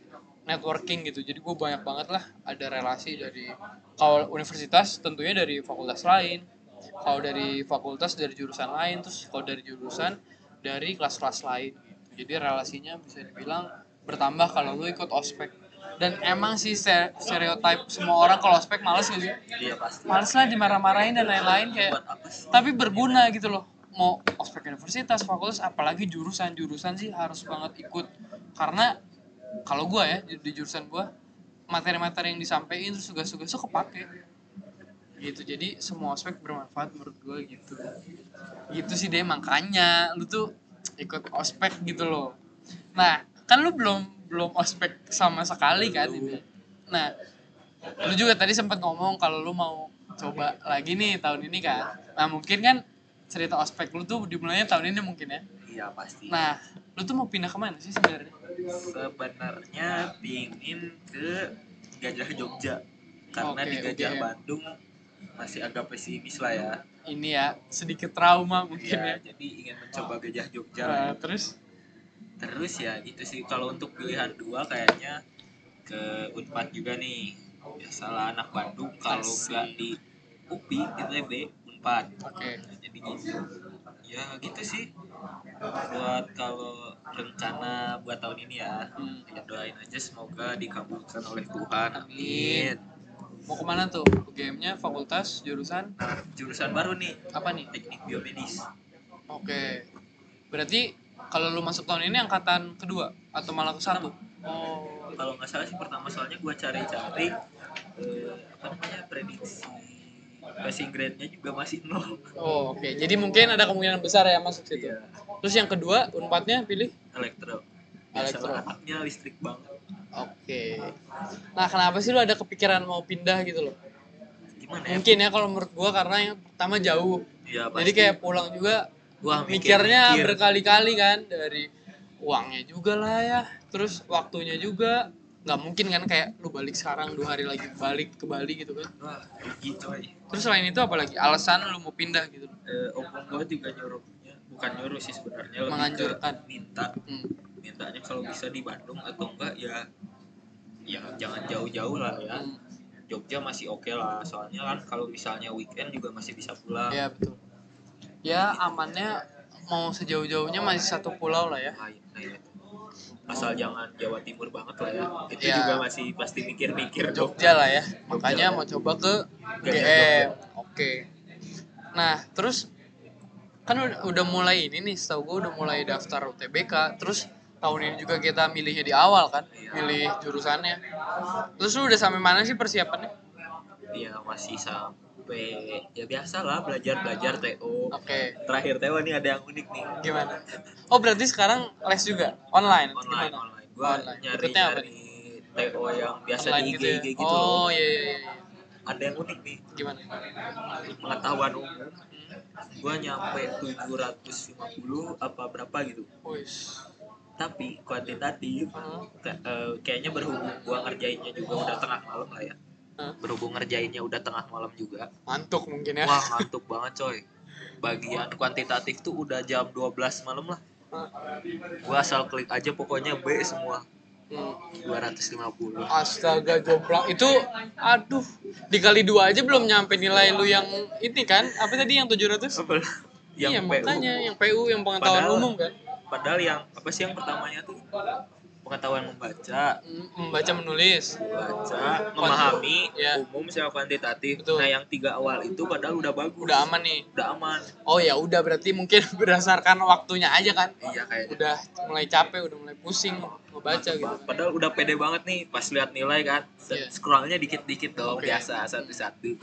networking gitu. Jadi gue banyak banget lah ada relasi dari kalau universitas tentunya dari fakultas lain kalau dari fakultas dari jurusan lain terus kalau dari jurusan dari kelas-kelas lain. Gitu. jadi relasinya bisa dibilang bertambah kalau lu ikut ospek. Dan emang sih stereotype semua orang kalau ospek males sih? Iya pasti. Males lah dimarah-marahin dan lain-lain kayak tapi berguna gitu loh. Mau ospek universitas fakultas apalagi jurusan jurusan sih harus banget ikut. Karena kalau gua ya di, jurusan gua materi-materi yang disampaikan terus tugas-tugas tuh kepake gitu. Jadi semua ospek bermanfaat menurut gua gitu. Gitu sih deh makanya lu tuh ikut ospek gitu loh. Nah kan lu belum belum ospek sama sekali kan ini. Nah lu juga tadi sempat ngomong kalau lu mau coba lagi nih tahun ini kan. Nah mungkin kan cerita ospek lu tuh dimulainya tahun ini mungkin ya? Iya pasti. Nah lu tuh mau pindah ke mana sih sebenarnya? Sebenarnya pingin ke Gajah Jogja. Karena Oke, di Gajah oke. Bandung masih agak pesimis lah ya. ini ya sedikit trauma mungkin Ya, ya, jadi ingin mencoba Gajah Jogja. Nah, terus Terus ya gitu sih kalau untuk pilihan dua kayaknya ke Unpad juga nih. Biasalah anak Bandung kalau nggak di UPI ITB Unpad. oke Jadi gitu. Ya gitu sih. Buat kalau rencana buat tahun ini ya. Hmm. Ya doain aja semoga dikabulkan oleh Tuhan. Amin. Amin. Mau ke mana tuh? UGM-nya fakultas jurusan? Nah, jurusan baru nih, apa nih? Teknik biomedis. oke. Berarti kalau lu masuk tahun ini angkatan kedua atau malah ke satu? Oh. Kalau nggak salah sih pertama soalnya gua cari-cari eh, apa namanya prediksi passing grade-nya juga masih nol. oh oke. Jadi mungkin ada kemungkinan besar ya masuk situ. Iya, terus yang kedua unpadnya pilih? Elektro. Elektro. Anaknya listrik banget. Oke. Nah, kenapa sih lu ada kepikiran mau pindah gitu loh? Gimana ya? Mungkin ya kalau menurut gua karena yang pertama jauh. Ya, Jadi kayak pulang juga gua mikirnya mikir. berkali-kali kan dari uangnya juga lah ya, terus waktunya juga nggak mungkin kan kayak lu balik sekarang dua hari lagi balik ke Bali gitu kan. Wah. Terus selain itu apalagi alasan lu mau pindah gitu. Eh, opung gua juga nyuruhnya, bukan nyuruh sih sebenarnya Menganjurkan. minta Hmm. Mintanya kalau bisa di Bandung atau enggak ya ya jangan jauh-jauh lah ya. Jogja masih oke lah soalnya kan kalau misalnya weekend juga masih bisa pulang. Ya betul. Ya amannya mau sejauh-jauhnya masih satu pulau lah ya. asal jangan Jawa Timur banget lah ya. Itu Ya. juga masih pasti mikir-mikir. Jogja lah ya. Makanya mau coba ke GM oke. Nah terus kan udah, udah mulai ini nih setahu gue udah mulai daftar UTBK terus tahun ini juga kita milihnya di awal kan milih jurusannya. Terus lu udah sampai mana sih persiapannya? Ya masih sampai ya biasa lah belajar belajar TO oke. Terakhir TO nih ada yang unik nih. Gimana? Oh berarti sekarang les juga? Online? Online Gimana? online. Gua Online. nyari Ikutnya apa nyari TO yang biasa online di IG gitu ya? gitu loh. Oh iya iya iya. Iya. ada yang unik nih. Gimana? Pengetahuan umum. Gua nyampe 750 apa berapa gitu. Wis. Tapi kuantitatif. Ka- eh, kayaknya berhubung gua ngerjainnya juga udah tengah malam lah ya Hah? berhubung ngerjainnya udah tengah malam juga Mantuk mungkin ya. wah ngantuk banget coy bagian kuantitatif tuh udah jam 12 malam lah gua asal klik aja pokoknya B semua Hmm. 250 Astaga jomplang itu aduh dikali dua aja belum nyampe nilai lu yang ini kan apa tadi yang 700 Apa? yang iya PU. makanya yang PU yang pengetahuan Padahal- umum kan padahal yang apa sih yang pertamanya tuh pengetahuan membaca membaca menulis. baca memahami Ya. umum sama kuantitatif. Betul. nah yang tiga awal itu padahal udah bagus. Udah aman nih. Udah aman. Oh ya udah berarti mungkin berdasarkan waktunya aja kan? Iya kayaknya. Udah mulai capek udah mulai pusing ngebaca gitu. Padahal udah pede banget nih pas lihat nilai kan. Iya. scrollnya dikit-dikit dong Oke. biasa satu-satu.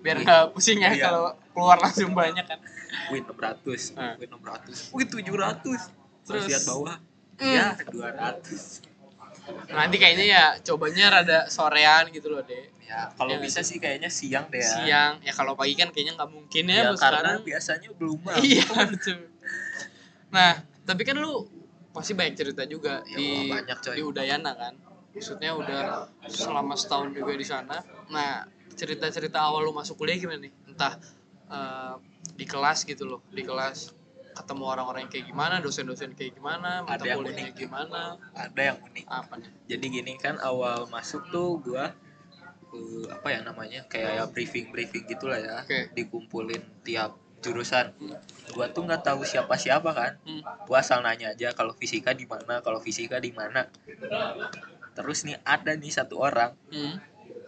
Biar nggak pusing ya Iya. kalau keluar langsung banyak kan. Win 600 Nah. win 600 win 700 terus Terus- lihat bawah Ya 200 nanti kayaknya ya cobanya rada sorean gitu loh deh ya kalau Iya, bisa sih kayaknya siang deh ya. Siang. Ya kalau pagi kan kayaknya nggak mungkin ya, ya, karena sekarang. biasanya belum iya betul. Nah tapi kan lu pasti banyak cerita juga Ya, di banyak, coy. di Udayana kan. Maksudnya udah selama setahun juga di sana. Nah cerita-cerita awal lu masuk kuliah gimana nih? Entah eh, di kelas gitu loh di kelas ketemu orang-orang yang kayak gimana dosen-dosen kayak gimana mata Ada yang kuliahnya unik. gimana ada yang unik apa nih jadi gini kan awal masuk tuh gua eh, apa ya namanya kayak ya briefing briefing gitulah ya Oke. dikumpulin tiap jurusan gua tuh nggak tahu siapa siapa kan Hmm. gua asal nanya aja kalau fisika di mana kalau fisika di mana terus nih ada nih satu orang Hmm.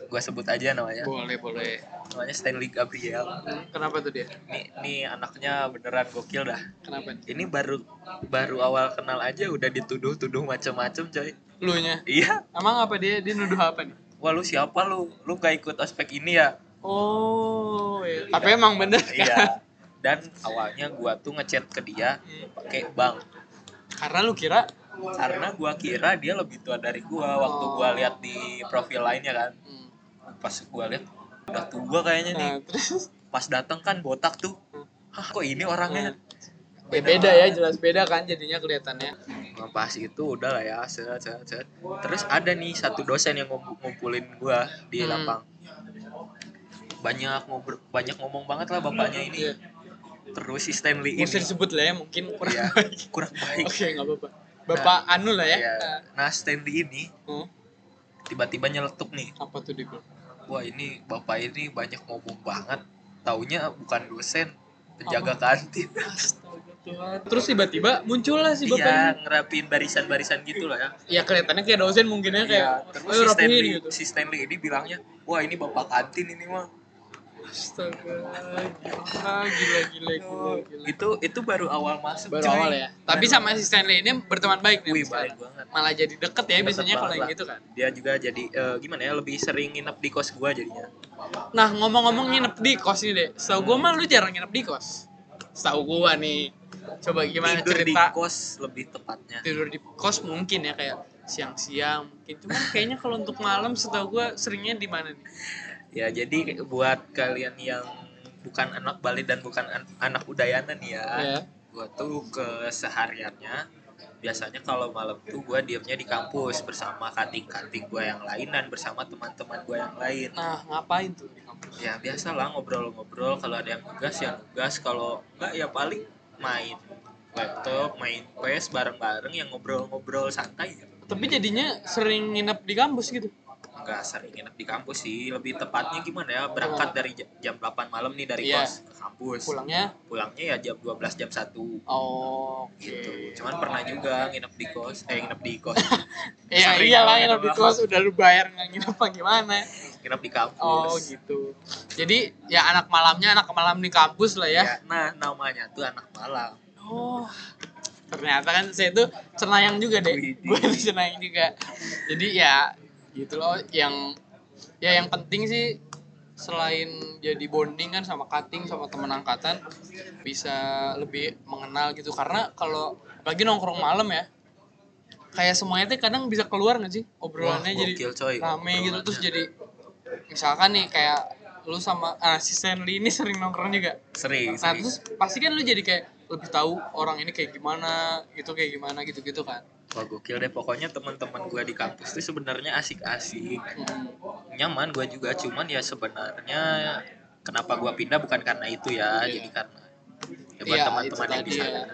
Gua sebut aja namanya. Boleh boleh. Namanya Stanley Gabriel. Kenapa tuh dia? Nih nih anaknya beneran gokil dah. Kenapa? Ini baru baru awal kenal aja udah dituduh-tuduh macem-macem coy. Lu nya iya. Emang apa dia? Dia nuduh apa nih? Wah lu siapa lu? Lu gak ikut ospek ini ya? Oh, iya. tapi emang bener kan? iya. Dan awalnya gua tuh ngechat ke dia pakai bang Karena lu kira? Karena gua kira dia lebih tua dari gua waktu gua lihat di profil lainnya kan. Pas gua lihat udah tua kayaknya nih Nah, terus pas datang kan botak tuh hah kok ini orangnya ya beda ya, jelas beda kan jadinya kelihatannya. Nah, pas itu udah lah ya set, set, set. terus ada nih satu dosen yang ngump- ngumpulin gua di Hmm. lapang banyak ngobrol banyak ngomong banget lah bapaknya ini Iya. terus si Stanley ini disebut lah ya, mungkin kurang Iya, baik. kurang baik Oke, nggak apa-apa. Bapak Anu lah ya. Iya. nah Stanley ini Hmm, tiba-tiba nyeletuk nih apa tuh dia bilang? Wah ini bapak ini banyak ngomong banget taunya bukan dosen penjaga kantin Astaga Tuhan. Terus tiba-tiba muncul lah si bapak iya ini. ngerapin barisan-barisan gitu lah ya Ya kelihatannya kayak dosen mungkin ya kayak Iya, terus "Ayo si rapihin," Stanley, gitu. si Stanley ini bilangnya wah ini bapak kantin ini mah Astaga, gila, gila, gila, gila, gila. itu itu baru awal masuk Baru coy. awal ya. Tapi sama si Stanley ini berteman baik nih. Wih, baik banget. Malah jadi deket ya Deket biasanya kalau yang gitu kan. dia juga jadi eh, gimana ya lebih sering nginep di kos gua jadinya Nah ngomong-ngomong nginep di kos ini deh. Setahu gue mah lu jarang nginep di kos. Setahu gue nih. Coba gimana tidur di cerita kos lebih tepatnya tidur di kos mungkin ya kayak siang-siang mungkin. Cuman kayaknya kalau untuk malam setahu gue seringnya di mana nih? Ya jadi buat kalian yang bukan anak Bali dan bukan an- anak Udayana nih ya Ya. gua tuh kesehariannya biasanya kalau malam tuh gua diamnya di kampus bersama kating-kating gua yang lain dan bersama teman-teman gua yang lain Nah ngapain tuh di kampus? ya biasa lah ngobrol-ngobrol kalau ada yang tugas ya tugas kalau enggak ya paling main laptop main PS bareng-bareng yang ngobrol-ngobrol santai Tapi jadinya sering nginep di kampus gitu. Enggak sering nginep di kampus sih lebih tepatnya gimana ya berangkat dari ja- jam 8 malam nih dari Iya. kos ke kampus Pulangnya pulangnya ya jam 12 jam 1 oh, gitu cuman pernah juga nginep di kos eh nginep di kos Ya Sering iyalah banget nginep di kos udah lu bayar nggak nginep apa gimana? nginep di kampus Oh gitu. Jadi ya anak malamnya anak malam di kampus lah ya. Ya, nah namanya tuh anak malam Oh, ternyata kan saya tuh cenayang juga deh. Gue tuh cenayang juga. Jadi ya gitu loh. Yang ya yang penting sih selain jadi bonding kan sama cutting sama teman angkatan bisa lebih mengenal gitu. Karena kalau lagi nongkrong malam ya kayak semuanya tuh kadang bisa keluar nggak sih obrolannya? Wah, jadi gokil, coy. rame gitu terus jadi misalkan nih kayak lu sama ah, si Stanley ini sering nongkrong juga? Sering Nah sering. terus pasti kan lu jadi kayak lebih tahu orang ini kayak gimana, gitu kayak gimana gitu-gitu kan. Wah gokil deh pokoknya teman-teman gue di kampus tuh sebenarnya asik-asik Hmm. nyaman gue juga cuman ya sebenarnya kenapa gue pindah bukan karena itu ya Iya. jadi karena ya buat Iya, teman-teman itu yang di tadi sana ya.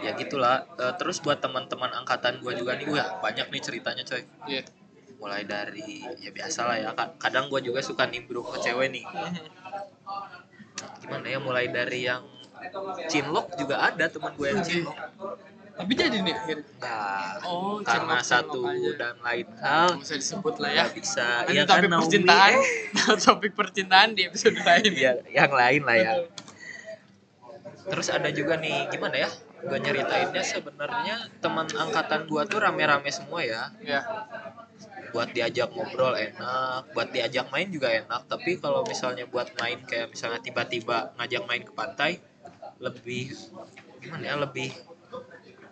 ya gitulah Eh, terus buat teman-teman angkatan gue juga nih wah banyak nih ceritanya coy Iya. mulai dari ya biasa lah ya Ka- kadang gue juga suka nimbrung ke cewek nih gimana ya mulai dari yang cinlok juga ada teman gue yang cinlok Tapi jadi nih akhirnya. Nah, Oh, karena satu aja. dan lain hal Nggak usah disebut lah ya. bisa Nanti ya topik Naomi, percintaan, eh, topik percintaan di episode lain. ya yang lain lah ya terus ada juga nih gimana ya gue nyeritainnya sebenarnya teman angkatan gua tuh rame-rame semua ya Ya. buat diajak ngobrol enak buat diajak main juga enak tapi kalau misalnya buat main kayak misalnya tiba-tiba ngajak main ke pantai lebih gimana ya lebih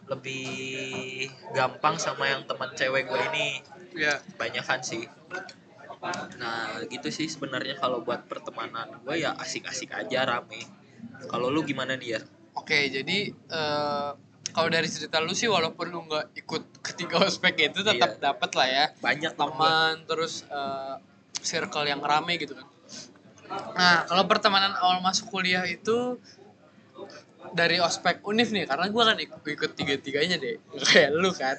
lebih gampang sama yang teman cewek gue ini Ya. banyakan sih nah gitu sih sebenarnya kalau buat pertemanan gue ya asik-asik aja rame kalau lu gimana dia Oke, jadi eh, kalau dari cerita lu sih walaupun lu nggak ikut ketiga ospek itu tetap Iya. dapat lah ya banyak teman terus eh, circle yang rame gitu kan. Nah, kalau pertemanan awal masuk kuliah itu dari ospek univ nih karena gue kan ikut, ikut tiga tiganya deh kayak lu kan.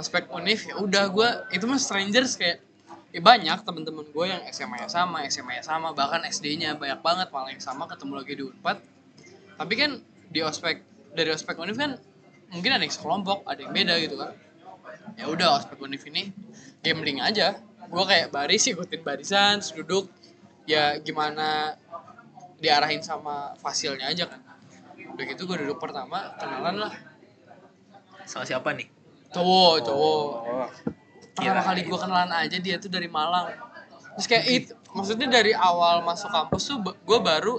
Ospek univ ya udah gue itu mah strangers kayak ya banyak teman-teman gue yang SMA nya sama SMA nya sama bahkan SD-nya banyak banget malah yang sama ketemu lagi di Unpad. Tapi kan di ospek dari ospek univ kan mungkin ada yang sekelompok ada yang beda gitu kan. Ya udah ospek univ ini gambling aja. Gue kayak baris ikutin barisan duduk. Ya gimana diarahin sama fasilnya aja kan udah gitu gue duduk pertama kenalan lah. Sama siapa nih? Cowok cowok. Pertama Kirain. kali gue kenalan aja dia tuh dari Malang. Terus kayak itu maksudnya dari awal masuk kampus tuh gue baru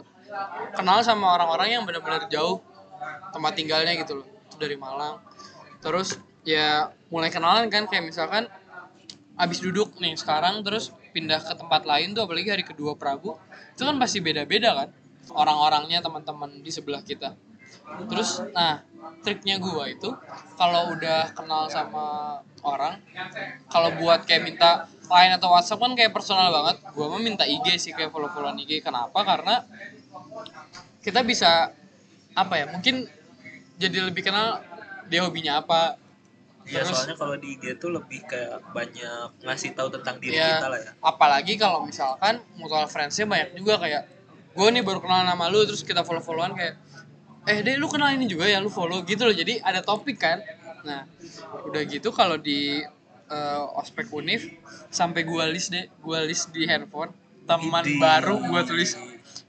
kenal sama orang-orang yang benar-benar jauh tempat tinggalnya gitu loh itu dari Malang. Terus ya mulai kenalan kan kayak misalkan abis duduk nih sekarang terus pindah ke tempat lain tuh apalagi hari kedua Prabu itu kan pasti beda-beda kan orang-orangnya teman-teman di sebelah kita terus nah triknya gua itu kalau udah kenal sama orang kalau buat kayak minta line atau WhatsApp kan kayak personal banget. Gua mah minta IG sih kayak follow-followan IG kenapa? Karena kita bisa apa ya mungkin jadi lebih kenal dia hobinya apa. Ya Terus- soalnya kalau di IG tuh lebih kayak banyak ngasih tahu tentang diri ya, kita lah ya. apalagi kalau misalkan mutual friendsnya banyak juga kayak gue nih baru kenal nama lu terus kita follow followan kayak eh deh lu kenal ini juga ya? Lu follow gitu loh. Jadi ada topik kan? Nah udah gitu kalau di eh, ospek univ sampai gua list deh gua list di handphone teman baru gua tulis.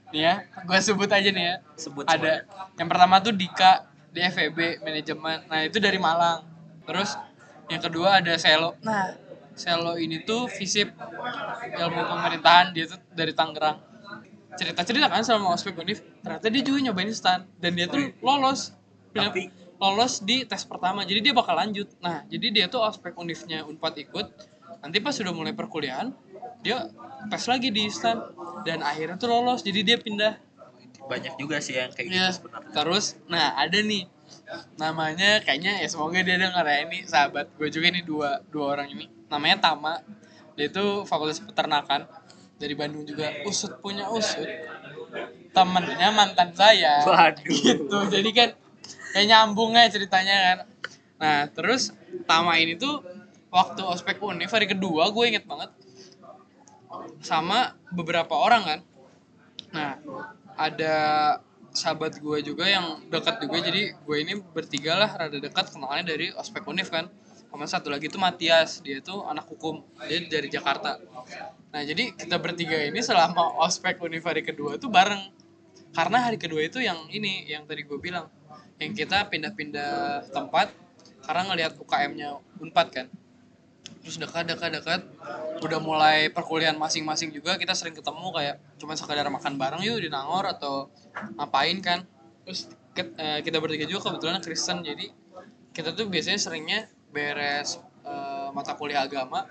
Nih ya gua sebut aja nih ya. Sebut ada yang pertama tuh Dika di FEB manajemen. Nah itu dari Malang. Terus yang kedua ada Selo. Nah. Selo ini tuh visip ilmu pemerintahan dia tuh dari Tangerang cerita cerita kan sama ospek univ ternyata dia juga nyobain stan dan dia tuh lolos. Tapi- lolos di tes pertama. Jadi dia bakal lanjut. Nah jadi dia tuh ospek univnya unpad ikut. Nanti pas sudah mulai perkuliahan dia tes lagi di stan dan akhirnya tuh lolos. Jadi dia pindah. Banyak juga sih yang kayak Ya, gitu sebenarnya. Terus nah ada nih. Namanya kayaknya ya semoga dia denger ya ini sahabat. Gue juga nih dua dua orang ini. Namanya Tama. Dia itu fakultas peternakan dari Bandung juga usut punya usut. Temennya mantan saya. Waduh. gitu. Jadi kan kayak nyambungnya ceritanya kan. Nah terus Tama ini tuh waktu ospek univ hari kedua gue inget banget sama beberapa orang kan. Nah, ada sahabat gue juga yang dekat juga jadi gue ini bertiga lah rada dekat kenalnya dari ospek univ kan sama satu lagi tuh Matias dia tuh anak hukum dia dari Jakarta. Nah jadi kita bertiga ini selama ospek univ hari kedua tuh bareng. Karena hari kedua itu yang ini yang tadi gue bilang yang kita pindah-pindah tempat karena ngelihat UKM-nya Unpad kan. Terus dekat dekat dekat udah mulai perkuliahan masing-masing juga kita sering ketemu kayak cuma sekadar makan bareng yuk di Nangor atau ngapain kan. Terus eh, kita bertiga juga kebetulan Kristen jadi kita tuh biasanya seringnya beres eh, mata kuliah agama.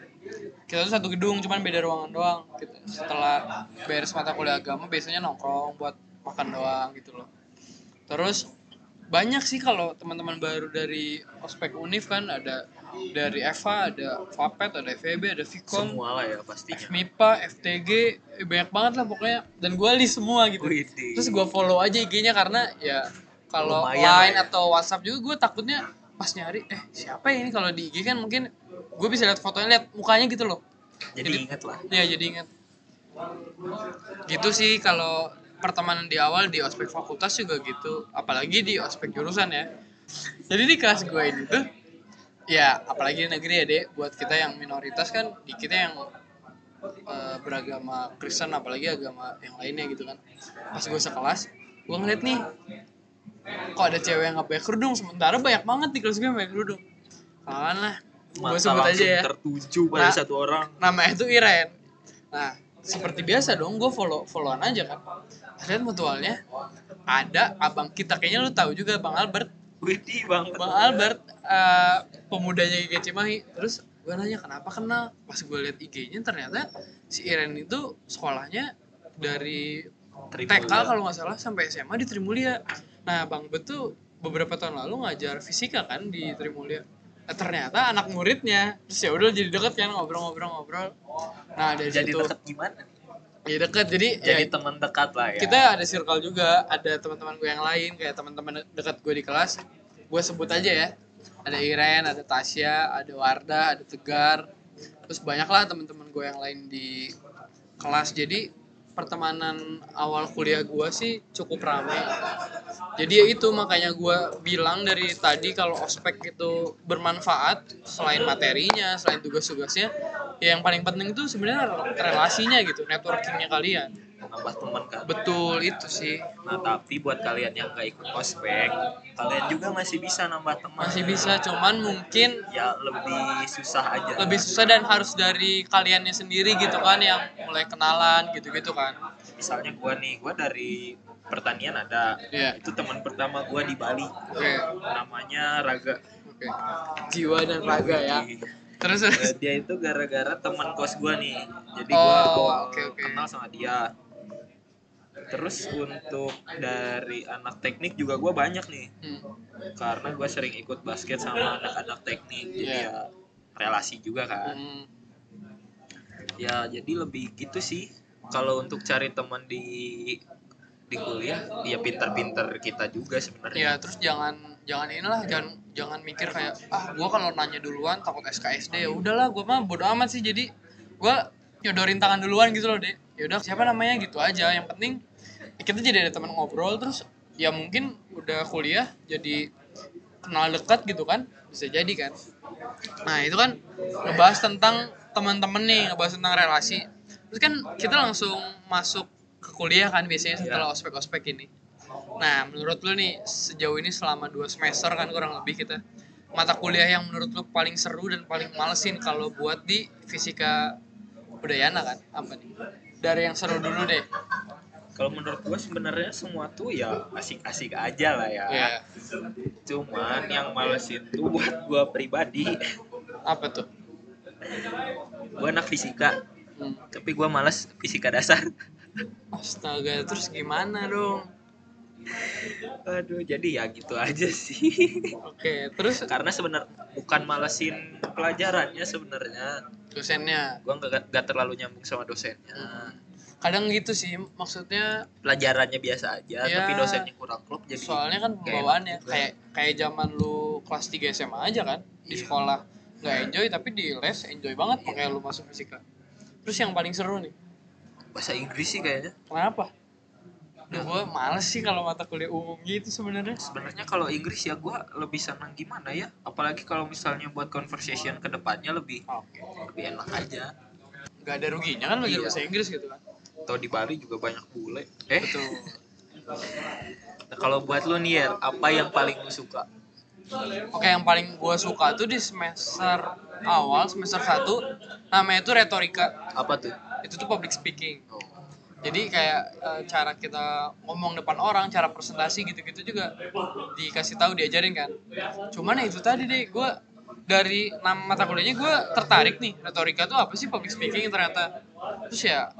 Kita tuh satu gedung cuman beda ruangan doang Kita- setelah beres mata kuliah agama biasanya nongkrong buat makan doang gitu loh. Terus banyak sih kalau teman-teman baru dari ospek univ kan ada dari Eva ada Vapet ada FEB ada Vkom semua lah ya pastinya. FMIPA FTG eh, banyak banget lah pokoknya. Dan gue list semua gitu. Terus gue follow aja IG-nya karena ya kalau line ya. atau WhatsApp juga gue takutnya pas nyari eh siapa ya ini? Kalau di IG kan mungkin gue bisa lihat fotonya lihat mukanya gitu loh. Jadi, Jadi- inget lah. Ya jadi inget. Gitu sih kalau pertemanan di awal di ospek fakultas juga gitu. Apalagi di ospek jurusan ya. Jadi di kelas gue ini tuh ya apalagi di negeri ya dek. Buat kita yang minoritas kan di kita yang eh, beragama Kristen apalagi agama yang lainnya gitu kan. Pas gue sekelas gue ngeliat nih kok ada cewek yang nggak pakai kerudung? Sementara banyak banget di kelas gue yang pakai kerudung. Kawan lah. Gue sebut aja ya. tertuju pada Nah. satu orang. namanya itu Iren. Nah seperti biasa dong gue follow followan aja kan. Lihat mutualnya ada abang kita. Kayaknya lu tahu juga bang Albert. Widih bang bang Albert eh, pemudanya IG Cimahi. Terus gue nanya kenapa kenal? Pas gue lihat IG-nya ternyata si Iren itu sekolahnya dari TK kalau nggak salah sampai SMA di Trimulia nah bang Bet tuh beberapa tahun lalu ngajar fisika kan di Trimulia. Nah, ternyata anak muridnya. Terus ya udah jadi deket kan ngobrol-ngobrol-ngobrol. Nah dari jadi situ deket gimana ya deket. Jadi, jadi ya, teman dekat lah ya. kita ada circle juga. Ada teman-teman gue yang lain kayak teman-teman dekat gue di kelas. Gue sebut aja ya. Ada Iren ada Tasya ada Wardah ada Tegar. Terus banyak lah teman-teman gue yang lain di kelas. Jadi pertemanan awal kuliah gue sih cukup ramai jadi ya itu makanya gue bilang dari tadi kalau ospek itu bermanfaat selain materinya selain tugas-tugasnya ya yang paling penting itu sebenarnya relasinya gitu networkingnya kalian nambah teman kan betul itu sih. Nah tapi buat kalian yang gak ikut ospek kalian juga masih bisa nambah teman masih bisa cuman mungkin ya lebih susah aja. lebih susah dan harus dari kaliannya sendiri gitu kan yang mulai kenalan gitu-gitu kan. Misalnya gua nih gua dari pertanian ada. Iya. itu teman pertama gua di Bali. Oke. Namanya Raga. Oke. Jiwa dan raga ya. Terus Eh, terus dia itu gara-gara teman kos gua nih. Jadi Oh, gua awal oke, oke. kenal sama dia terus untuk dari anak teknik juga gua banyak nih. Hmm, karena gua sering ikut basket sama anak-anak teknik jadi Iya. ya relasi juga kan. Hmm, ya jadi lebih gitu sih. Kalau untuk cari teman di di kuliah ya pinter-pinter kita juga ya sebenarnya terus jangan jangan inilah jangan jangan mikir kayak ah gua kalau nanya duluan takut SKSD ya udahlah gua mah bodo amat sih. Jadi gua nyodorin tangan duluan gitu loh deh ya udah siapa namanya? Gitu aja. Yang penting ya kita jadi ada teman ngobrol terus ya mungkin udah kuliah jadi kenal dekat gitu kan bisa jadi kan. Nah itu kan ngebahas tentang teman-teman nih ngebahas tentang relasi. Terus kan kita langsung masuk ke kuliah kan biasanya setelah ospek-ospek ini. Nah menurut lu nih sejauh ini selama dua semester kan kurang lebih kita mata kuliah yang menurut lu paling seru dan paling malesin kalau buat di fisika Udayana kan? Apa nih? Dari yang seru dulu deh kalau menurut gua sebenarnya semua tuh ya asik-asik aja lah ya. Ya cuman yang males itu buat gua pribadi. Apa tuh? Gua anak fisika. Hmm. tapi gua males fisika dasar. Astaga terus gimana dong? Aduh jadi ya gitu aja sih. Oke terus? Karena sebenarnya bukan malesin pelajarannya sebenarnya. Dosennya? Gua nggak nggak terlalu nyambung sama dosennya kadang gitu sih maksudnya pelajarannya biasa aja Ya. tapi dosennya kurang klop jadi soalnya kan pembawaannya kayak kayak zaman lu kelas 3 SMA aja kan di Iya. sekolah. Nggak enjoy tapi di les enjoy banget makanya lu masuk fisika. Terus yang paling seru nih? Bahasa Inggris sih kayaknya. Kenapa? Duh, gue males sih kalau mata kuliah umum gitu sebenarnya. Sebenarnya kalau Inggris ya gua lebih senang gimana ya? Apalagi kalau misalnya buat conversation ke depannya lebih oke. lebih enak aja. Nggak ada ruginya kan belajar Iya. bahasa Inggris gitu kan atau di Bali juga banyak bule eh betul nah, kalau buat lu nih Yer, apa yang paling lu suka Oke, yang paling gue suka tuh di semester awal, semester 1, namanya itu retorika. apa tuh Itu tuh public speaking. oh. Jadi kayak eh, cara kita ngomong depan orang, cara presentasi gitu-gitu juga dikasih tahu diajarin kan. Cuman ya itu tadi deh, gue dari nama mata kuliahnya gue tertarik nih retorika tuh apa sih public speaking ternyata terus ya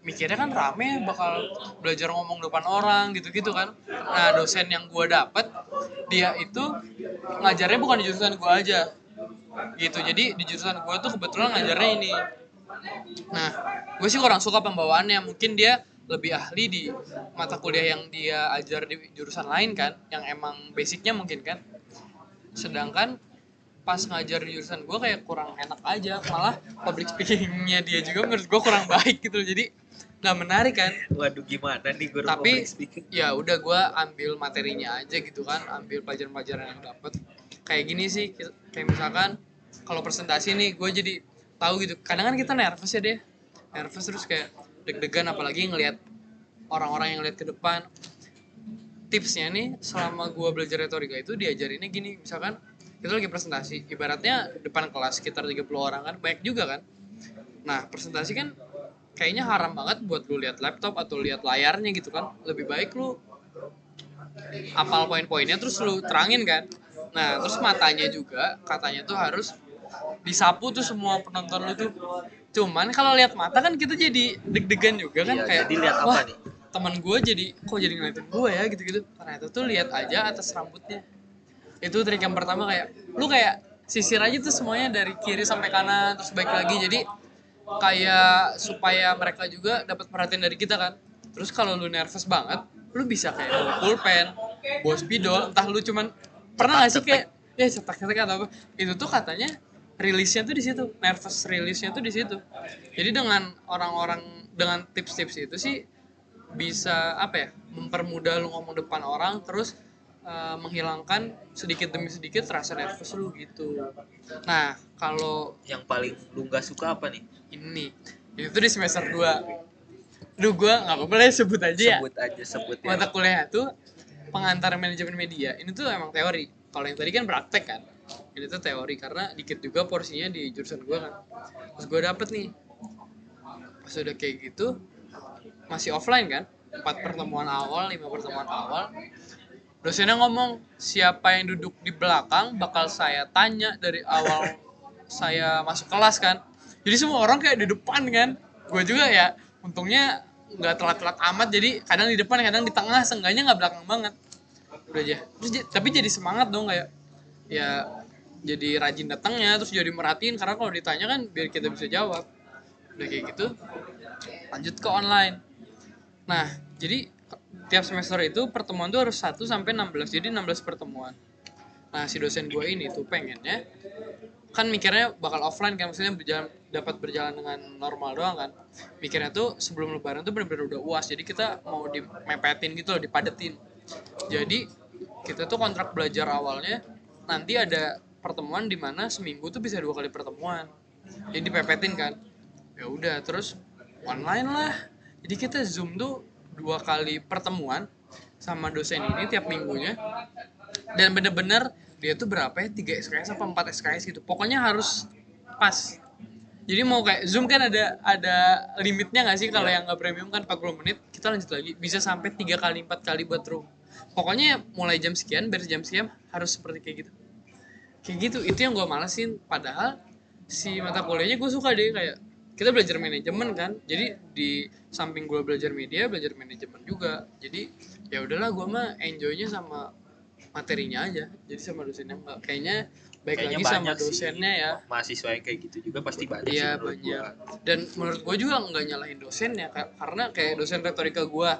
mikirnya kan rame bakal belajar ngomong depan orang gitu-gitu kan. Nah dosen yang gue dapet dia itu ngajarnya bukan di jurusan gue aja gitu. Jadi di jurusan gue tuh kebetulan ngajarnya ini. Nah gue sih kurang suka pembawaannya. Mungkin dia lebih ahli di mata kuliah yang dia ajar di jurusan lain kan yang emang basicnya mungkin kan. Sedangkan pas ngajar di jurusan gue kayak kurang enak aja. Malah public speakingnya dia juga menurut gue kurang baik gitu loh. jadi nggak menarik kan? Waduh gimana nih guru Tapi- ya udah gue ambil materinya aja gitu kan. Ambil pelajaran-pelajaran yang dapet. Kayak gini sih kayak misalkan kalau presentasi nih gue jadi tahu gitu. Kadang kan kita nervous ya deh. Nervous terus kayak deg-degan apalagi ngelihat orang-orang yang lihat ke depan. Tipsnya nih selama gue belajar retorika itu diajarinnya gini. Misalkan kita lagi presentasi. Ibaratnya depan kelas sekitar 30 orang kan banyak juga kan. Nah presentasi kan kayaknya haram banget buat lu lihat laptop atau lihat layarnya gitu kan. Lebih baik lu apal poin-poinnya terus lu terangin kan. Nah terus matanya juga katanya tuh harus disapu tuh semua penonton lu tuh. Cuman kalau lihat mata kan kita jadi deg-degan juga kan Iya, kayak jadi lihat apa nih?" teman gue jadi kok jadi ngeliatin gue ya? Gitu-gitu. Ternyata tuh lihat aja atas rambutnya itu trik yang pertama kayak lu kayak sisir aja tuh semuanya dari kiri sampai kanan terus baik lagi. Jadi kayak supaya mereka juga dapat perhatian dari kita kan. Terus kalau lu nervous banget lu bisa kayak bawa pulpen bawa spidol entah lu cuman pernah gak sih kayak ya cetak-cetak atau apa. Itu tuh katanya rilisnya tuh di situ nervous rilisnya tuh di situ. Jadi dengan orang-orang dengan tips-tips itu sih bisa apa ya mempermudah lu ngomong depan orang terus eh, menghilangkan sedikit demi sedikit rasa nervous lu gitu. Nah kalau yang paling lu nggak suka apa nih? ini itu di semester 2 Duh gue gak apa-apa sebut aja ya. Sebut aja sebut ya. Mata kuliah tuh pengantar manajemen media ini tuh emang teori. Kalau yang tadi kan praktek kan ini tuh teori karena dikit juga porsinya di jurusan gue kan. Terus gue dapet nih pas udah kayak gitu masih offline kan? Empat pertemuan awal lima pertemuan awal dosennya ngomong siapa yang duduk di belakang bakal saya tanya dari awal saya masuk kelas kan. Jadi semua orang kayak di depan kan. Gue juga ya untungnya nggak telat-telat amat jadi kadang di depan kadang di tengah seenggaknya nggak belakang banget. Udah aja. Terus tapi jadi semangat dong kayak ya jadi rajin datangnya terus jadi merhatiin karena kalau ditanya kan biar kita bisa jawab. Udah kayak gitu lanjut ke online. Nah jadi tiap semester itu pertemuan tuh harus 1 sampai 16 jadi 16 pertemuan. Nah si dosen gue ini tuh pengennya kan mikirnya bakal offline kan maksudnya berjalan dapat berjalan dengan normal doang kan. Mikirnya tuh sebelum lebaran tuh bener-bener udah uas jadi kita mau dimepetin gitu loh dipadetin. Jadi kita tuh kontrak belajar awalnya nanti ada pertemuan di mana seminggu tuh bisa dua kali pertemuan. Jadi dipepetin kan. Ya udah terus online lah. Jadi kita zoom tuh dua kali pertemuan sama dosen ini tiap minggunya. Dan bener-bener dia tuh berapa ya? 3 SKS apa 4 SKS gitu. Pokoknya harus pas. Jadi mau kayak zoom kan ada ada limitnya nggak sih kalau yang nggak premium kan 40 menit? Kita lanjut lagi. Bisa sampai tiga kali empat kali buat room. Pokoknya mulai jam sekian beres jam sekian harus seperti kayak gitu. Kayak gitu itu yang gue malesin padahal si mata kuliahnya gue suka deh kayak kita belajar manajemen kan? Jadi di samping gue belajar media belajar manajemen juga. Jadi ya udahlah gue mah enjoynya sama materinya aja. Jadi sama dosennya. Enggak kayaknya baik Kayaknya lagi sama banyak sih. dosennya ya. Mahasiswa yang kayak gitu juga pasti banyak Iya sih banyak. gua. Dan menurut gue juga nggak nyalahin dosennya karena kayak dosen retorika gue,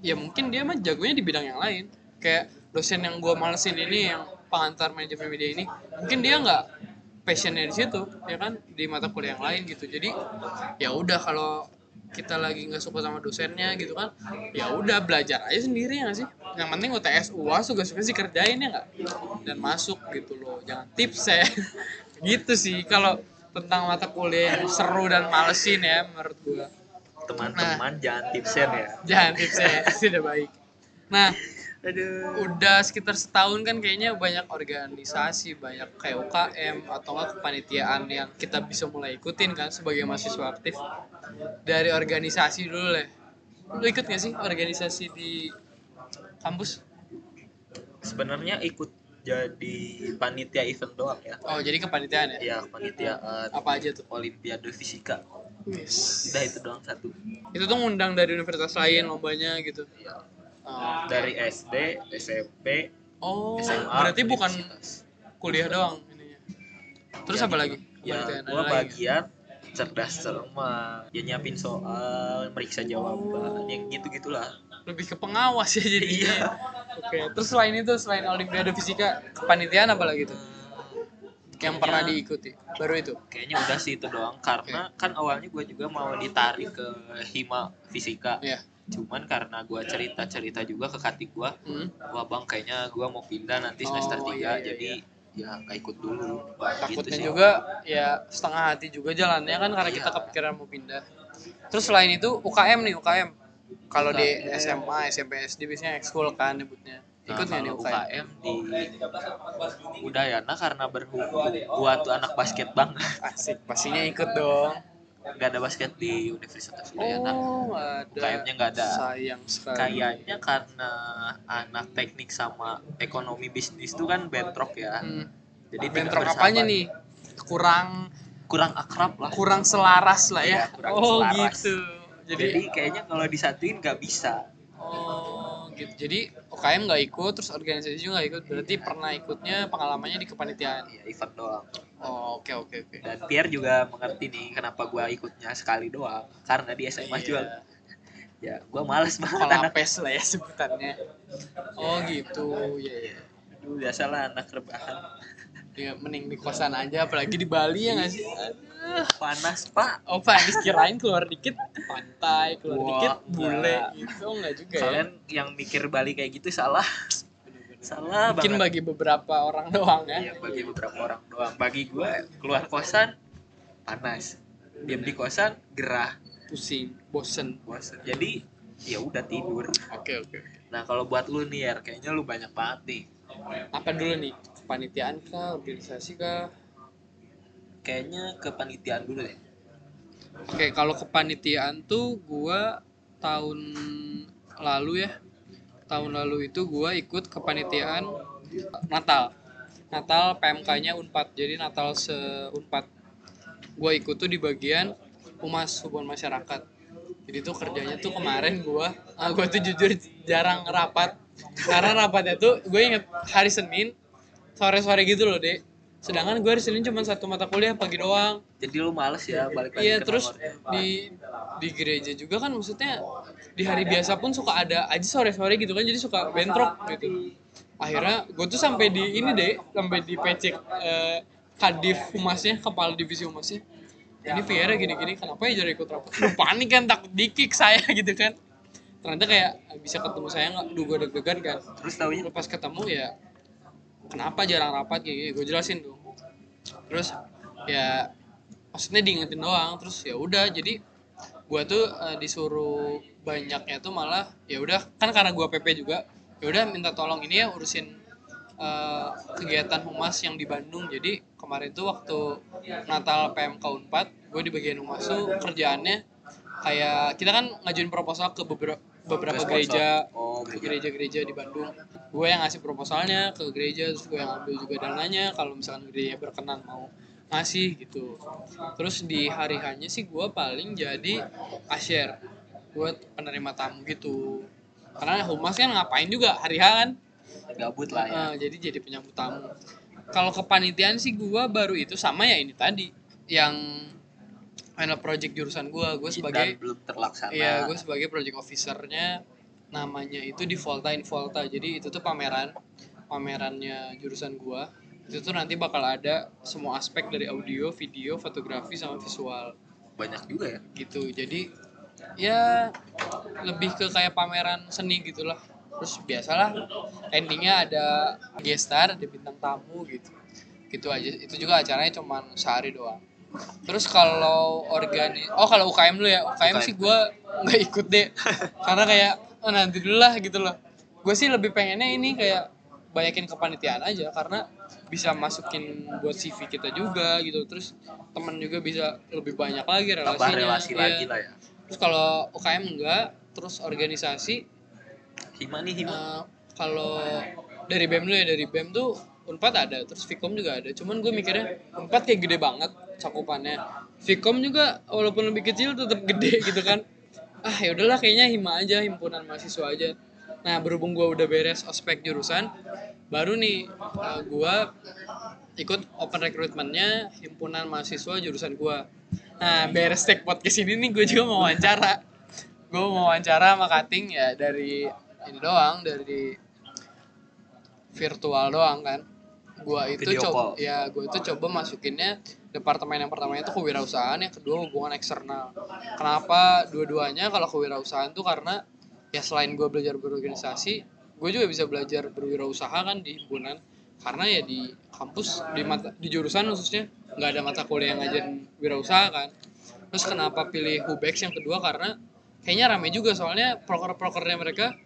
ya mungkin dia mah jagonya di bidang yang lain. Kayak dosen yang gue malesin ini yang pengantar manajemen media ini, mungkin dia nggak passionnya di situ, ya kan di mata kuliah yang lain gitu. Jadi ya udah kalau kita lagi nggak suka sama dosennya gitu kan, ya udah belajar aja sendiri ya sih. Yang penting UTS UAS juga suka sih kerjain ya nggak, dan masuk gitu loh. Jangan tips ya, gitu sih. Kalau tentang mata kuliah yang seru dan malesin ya menurut gua. teman-teman Nah. jangan tipsen ya Jangan tipsnya sudah baik. Nah, aduh udah sekitar setahun kan kayaknya banyak organisasi, banyak kayak UKM atau enggak kepanitiaan yang kita bisa mulai ikutin kan sebagai mahasiswa aktif. Dari organisasi dulu lah. Lu ikut gak sih organisasi di kampus? sebenarnya ikut jadi panitia event doang ya Oh, jadi kepanitiaan ya? ya panitiaan Apa aja tuh? olimpiade fisika Yes. udah itu doang satu Itu tuh ngundang dari universitas lain lombanya gitu. ya. Oh, dari SD SMP Oh, SMA berarti bukan kuliah doang ininya. Terus Ya, apa lagi? ya gua lagi? bagian cerdas cermat. Ya nyiapin soal meriksa jawaban yang gitu gitulah lebih ke pengawas ya jadinya. Iya. oke terus selain itu selain olimpiade fisika kepanitiaan apa lagi tuh? Yang pernah diikuti baru itu? Kayaknya udah sih itu doang karena kan awalnya gue juga mau ditarik ke hima fisika. Ya cuman karena gue cerita cerita juga ke katik gue hmm. wah bang kayaknya gue mau pindah nanti Oh, semester 3 iya, iya, jadi ya nggak ikut dulu. Takutnya Gitu juga ya setengah hati juga jalannya kan karena kita Iya. kepikiran mau pindah. Terus selain itu UKM nih UKM kalau di. SMA SMP SD biasanya ekskul kan nyebutnya. Nah, ikut nggak nih UKM di Udayana karena berhubung gua tuh anak basket banget. Asik pastinya ikut dong nggak ada basket di Universitas Udayana. Oh ada UKM-nya nggak ada. sayang sekali. Kayaknya karena anak teknik sama ekonomi bisnis tuh kan bentrok ya. Hmm. jadi bentrok apanya nih? Kurang kurang akrab lah. kurang selaras lah ya. Iya, kurang oh selaras. gitu. Jadi, jadi kayaknya kalau disatuin nggak bisa. Oh gitu. Jadi UKM nggak ikut terus organisasi juga nggak ikut. Berarti pernah ikutnya pengalamannya di kepanitiaan? Ya event doang. Oh oke oke oke. Dan Pierre juga mengerti nih kenapa gua ikutnya sekali doang. Karena di SMA Iya. juga. Ya gua males banget anak kolapes lah ya sebutannya. Oh gitu. Ya ya Aduh, biasalah anak rebahan ya mending di kosan aja apalagi di Bali ya nggak sih? Aduh. panas pak. Oh Pak kirain keluar dikit. Pantai keluar Wah, dikit bule. Gitu oh, nggak juga ya. Kalian yang mikir Bali kayak gitu salah. Salah mungkin banget. bagi beberapa orang doang ya. Iya, bagi beberapa orang doang. Bagi gue keluar kosan panas. Diam di kosan gerah. Pusing bosen. Bosan jadi ya udah tidur. Oke oke oke. nah kalau buat lu nih ya kayaknya lu banyak banget nih. Apa dulu nih kepanitiaan kah organisasi kah kayaknya kepanitiaan dulu deh Oke, kalau kepanitiaan tuh gua tahun lalu ya. Tahun lalu itu gua ikut kepanitiaan Natal. Natal PMK-nya Unpad. Jadi Natal se-Unpad. Gua ikut tuh di bagian Humas Hubungan Masyarakat. Jadi tuh kerjanya tuh kemarin gua, ah, gua tuh jujur jarang rapat. Karena rapatnya tuh gue inget hari Senin sore-sore gitu loh, Dek. Sedangkan gue hari Senin cuma satu mata kuliah pagi doang. jadi lu males ya balik lagi Iya terus nomornya. di di gereja juga kan maksudnya di hari biasa pun suka ada aja sore-sore gitu kan jadi suka bentrok gitu. Akhirnya gue tuh sampai di ini deh sampai di PC eh, kadif humasnya kepala divisi humasnya. Ini Viera gini-gini kenapa ya jadi ikut rapat? Duh, panik kan takut dikik saya gitu kan. Ternyata kayak bisa ketemu saya nggak, duh gue deg-degan kan. terus taunya Pas ketemu ya kenapa jarang rapat kayak gue jelasin dong. Terus ya maksudnya diingetin doang. Terus ya udah jadi gua tuh eh, disuruh banyaknya tuh malah ya udah kan karena gua PP juga ya udah minta tolong ini ya urusin eh, kegiatan humas yang di Bandung. Jadi kemarin tuh waktu Natal PMK Unpad gue di bagian humas tuh kerjaannya kayak kita kan ngajuin proposal ke beberapa beberapa sponsor. gereja oh gereja-gereja di Bandung. Gue yang ngasih proposalnya ke gereja terus gue yang ambil juga dananya kalau misalkan gereja berkenan mau ngasih gitu. Terus di hari hanya sih gue paling jadi asyir buat penerima tamu gitu. Karena humas kan ngapain juga hari H kan? Gabut lah ya. Eh, jadi jadi penyambut tamu. Kalau kepanitiaan sih gue baru itu sama ya ini tadi yang final project jurusan gue gue sebagai dan belum terlaksana Iya, gue sebagai project officernya namanya itu di Volta in Volta. Jadi itu tuh pameran, pamerannya jurusan gua. Itu tuh nanti bakal ada semua aspek dari audio, video, fotografi sama visual banyak juga ya gitu. Jadi ya lebih ke kayak pameran seni gitulah. Terus biasalah endingnya ada guest star, ada bintang tamu gitu. Gitu aja. Itu juga acaranya cuman sehari doang. Terus kalau organi oh kalau UKM dulu ya. UKM, UKM. sih gue nggak ikut deh. Karena kayak oh, nanti dulu lah gitu loh. Gue sih lebih pengennya ini kayak banyakin kepanitiaan aja. Karena bisa masukin buat CV kita juga gitu. Terus temen juga bisa lebih banyak lagi relasinya. tambah relasi Iya. lagi lah ya. Terus kalau UKM enggak terus organisasi hima nih hima. Eh, kalau dari BEM dulu ya. Dari BEM tuh Unpad ada terus Vkom juga ada. Cuman gue mikirnya Unpad kayak gede banget cakupannya. Vkom juga walaupun lebih kecil tetap gede gitu kan. Ah ya udahlah kayaknya hima aja himpunan mahasiswa aja. Nah berhubung gue udah beres ospek jurusan baru nih gue ikut open recruitmentnya himpunan mahasiswa jurusan gue Nah, beres take podcast ini nih gue juga mau wawancara. gue mau wawancara sama Kating ya dari ini doang, dari virtual doang kan. Gua itu Video coba call. ya gue itu coba masukinnya departemen yang pertama itu kewirausahaan, yang kedua hubungan eksternal. Kenapa dua-duanya kalau kewirausahaan tuh karena ya selain gue belajar berorganisasi, gue juga bisa belajar berwirausaha kan di himpunan karena ya di kampus di mata di jurusan khususnya nggak ada mata kuliah yang ngajarin wirausaha kan terus kenapa pilih Hubex yang kedua karena kayaknya rame juga soalnya proker-prokernya mereka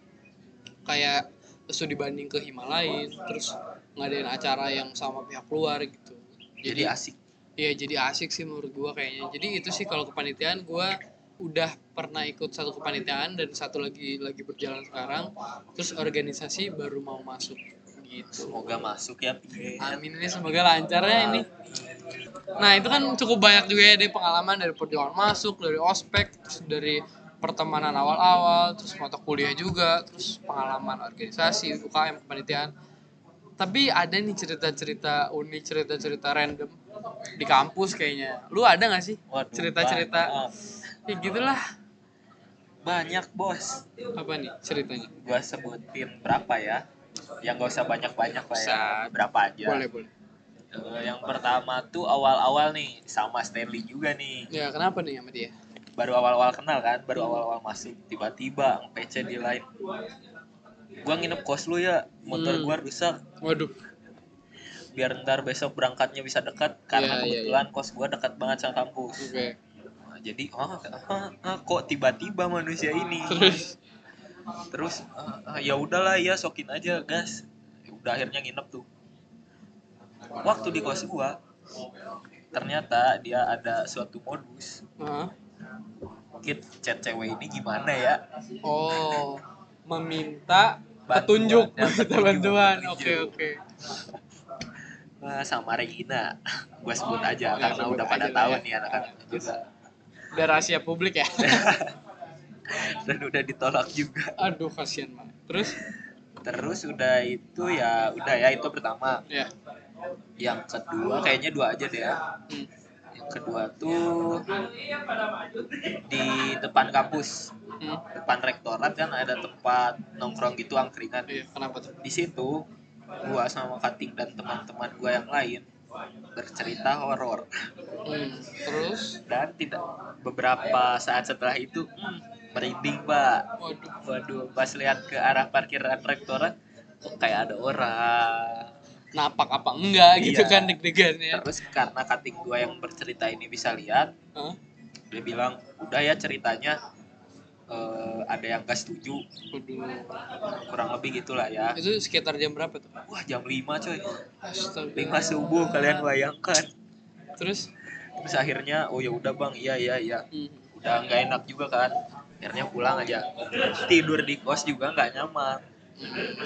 kayak studi banding ke Himalayan terus ngadain acara yang sama pihak luar gitu Jadi asik. Iya jadi asik sih menurut gua kayaknya. Jadi itu sih kalau kepanitiaan gua udah pernah ikut satu kepanitiaan dan satu lagi lagi berjalan sekarang. Terus organisasi baru mau masuk gitu. Semoga masuk ya. Amin ini semoga lancar ya ini. Nah itu kan cukup banyak juga ya dari pengalaman dari perjuangan masuk, dari ospek, terus dari pertemanan awal-awal, terus mata kuliah juga, terus pengalaman organisasi, UKM, kepanitiaan. Tapi ada nih cerita-cerita unik, cerita-cerita random di kampus kayaknya. Lu ada gak sih cerita-cerita? Ya gitulah. Banyak bos. Apa nih ceritanya? Gua sebutin berapa ya? Yang gak usah banyak-banyak lah ya. Berapa aja. Boleh, boleh. Eh, yang pertama tuh awal-awal nih sama Stanley juga nih. Ya kenapa nih sama dia? Baru awal-awal kenal kan, baru awal-awal masuk tiba-tiba PC di line. Gua nginep kos lu ya, motor Hmm. gua rusak. Waduh. Biar ntar besok berangkatnya bisa dekat karena Iya, iya, kebetulan kos gua dekat banget sama kampus. Oke. Nah, jadi ah, ah, ah, kok tiba-tiba manusia ini Terus terus ah, ah, ya udahlah ya sokin aja gas Ya udah akhirnya nginep tuh waktu di kos gua ternyata dia ada suatu modus Hah? kit chat cewek ini gimana ya Oh, meminta Bantuan, petunjuk, ya, minta petunjuk, bantuan. petunjuk. Oke, oke. Wah, sama Regina gua sebut aja Ya, karena sebut udah pada tahu ya. nih anak-anak juga Udah rahasia publik ya. dan udah ditolak juga Aduh, kasihan banget. Terus terus udah itu ya udah ya itu pertama ya. yang kedua kayaknya dua aja deh ya Hmm. Kedua tuh di depan kampus Hmm. depan rektorat kan ada tempat nongkrong gitu angkringan Iya, kenapa tuh? di situ gua sama Kating dan teman-teman gua yang lain bercerita horor Hmm. Terus dan tidak beberapa saat setelah itu hmm, merinding pak waduh. waduh pas lihat ke arah parkiran rektorat kok kayak ada orang Napak apa enggak gitu Iya. kan deg-degan ya. terus karena Kating gua yang bercerita ini bisa lihat Hah? dia bilang udah ya ceritanya eh, ada yang gak setuju kurang lebih gitulah ya Itu sekitar jam berapa tuh? wah jam 5 coy Astaga. 5 subuh kalian bayangkan Terus terus akhirnya oh ya udah bang iya iya iya hmm. udah nggak enak juga kan akhirnya pulang aja tidur di kos juga nggak nyaman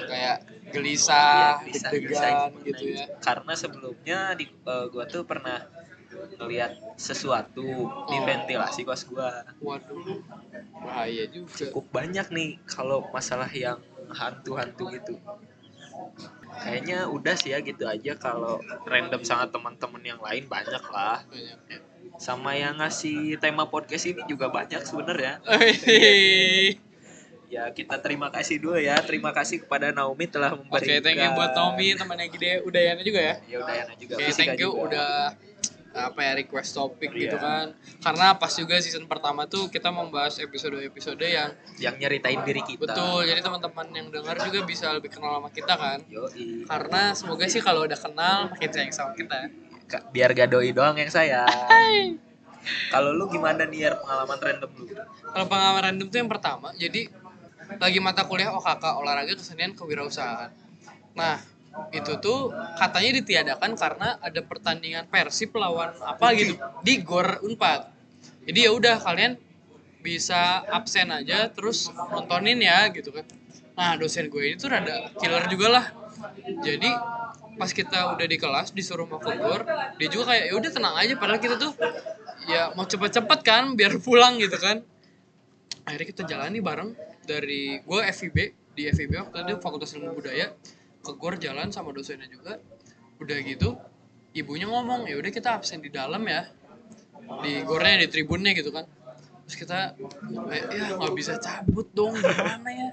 kayak gelisah, Iya, gelisah, gelisah gitu ya. karena sebelumnya di eh, gua tuh pernah ngelihat sesuatu di Oh. ventilasi kos gua Waduh. Bahaya juga. cukup banyak nih kalau masalah yang hantu-hantu gitu kayaknya udah sih ya gitu aja kalau random sama teman-teman yang lain banyak lah Banyak. sama yang ngasih tema podcast ini juga banyak sebenarnya Oke, ya kita terima kasih dulu ya terima kasih kepada Naomi telah memberikan thank you buat Tommy, temannya Gide Udayana juga ya. ya udah Yana juga Oke, Fisika thank you juga. udah apa ya request topik gitu Iya. kan. Karena pas juga season pertama tuh kita membahas episode-episode yang yang nyeritain diri kita betul. Jadi teman-teman yang dengar juga bisa lebih kenal sama kita kan. Yoi. Karena semoga sih kalau udah kenal makin sayang sama kita. Ka- biar gak doi doang yang saya kalau lu gimana nih ya pengalaman random lu Kalau pengalaman random tuh yang pertama, jadi lagi mata kuliah OKK olahraga kesenian kewirausahaan. Nah, itu tuh katanya ditiadakan karena ada pertandingan Persib lawan apa gitu di Gor Unpad. Jadi ya udah kalian bisa absen aja terus nontonin ya gitu kan. Nah, dosen gue itu rada killer juga lah. Jadi pas kita udah di kelas disuruh mau Gor, dia juga kayak ya udah tenang aja padahal kita tuh ya mau cepet-cepet kan biar pulang gitu kan akhirnya kita jalani bareng dari gue FIB di FIB waktu itu Fakultas Ilmu Budaya ke GOR jalan sama dosennya juga. Udah gitu ibunya ngomong ya udah kita absen di dalam ya di gornya di tribunnya gitu kan. Terus kita kayak ya nggak bisa cabut dong gimana ya?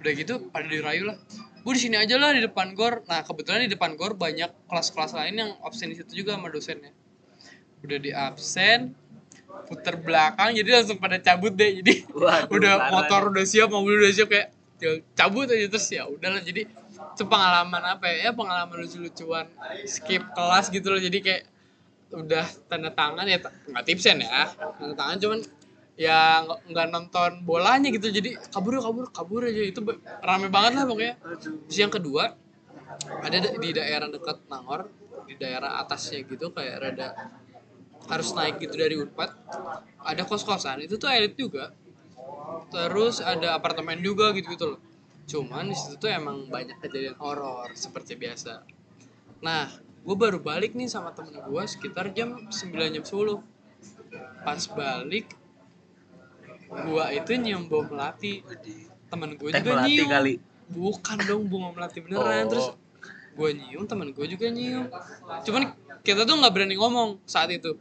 Udah gitu pada dirayu lah. Bu di sini aja lah di depan gor. Nah kebetulan di depan gor banyak kelas-kelas lain yang absen di situ juga sama dosennya. Udah di absen puter belakang jadi langsung pada cabut deh. Jadi Waduh, udah parah motor udah siap mobil udah siap kayak cabut aja terus ya udahlah. Jadi itu pengalaman apa ya, ya pengalaman lucu-lucuan skip kelas gitu loh. Jadi kayak udah tanda tangan ya nggak tipsen ya tanda tangan cuman ya nggak- nonton bolanya gitu. Jadi kabur kabur kabur aja. Itu rame banget lah pokoknya. Terus yang kedua ada da- di daerah dekat Nangor di daerah atasnya gitu kayak rada harus naik gitu dari Unpad ada kos-kosan itu tuh elit juga. Terus ada apartemen juga gitu gitu loh. Cuman di situ tuh emang banyak kejadian horor seperti biasa. Nah gue baru balik nih sama temen gue sekitar jam 9 jam 10 pas balik gue itu nyium bau melati. Temen gue juga melati nyium. kali. bukan dong bunga melati beneran Oh. terus gue nyium temen gue juga nyium. Cuman kita tuh nggak berani ngomong saat itu.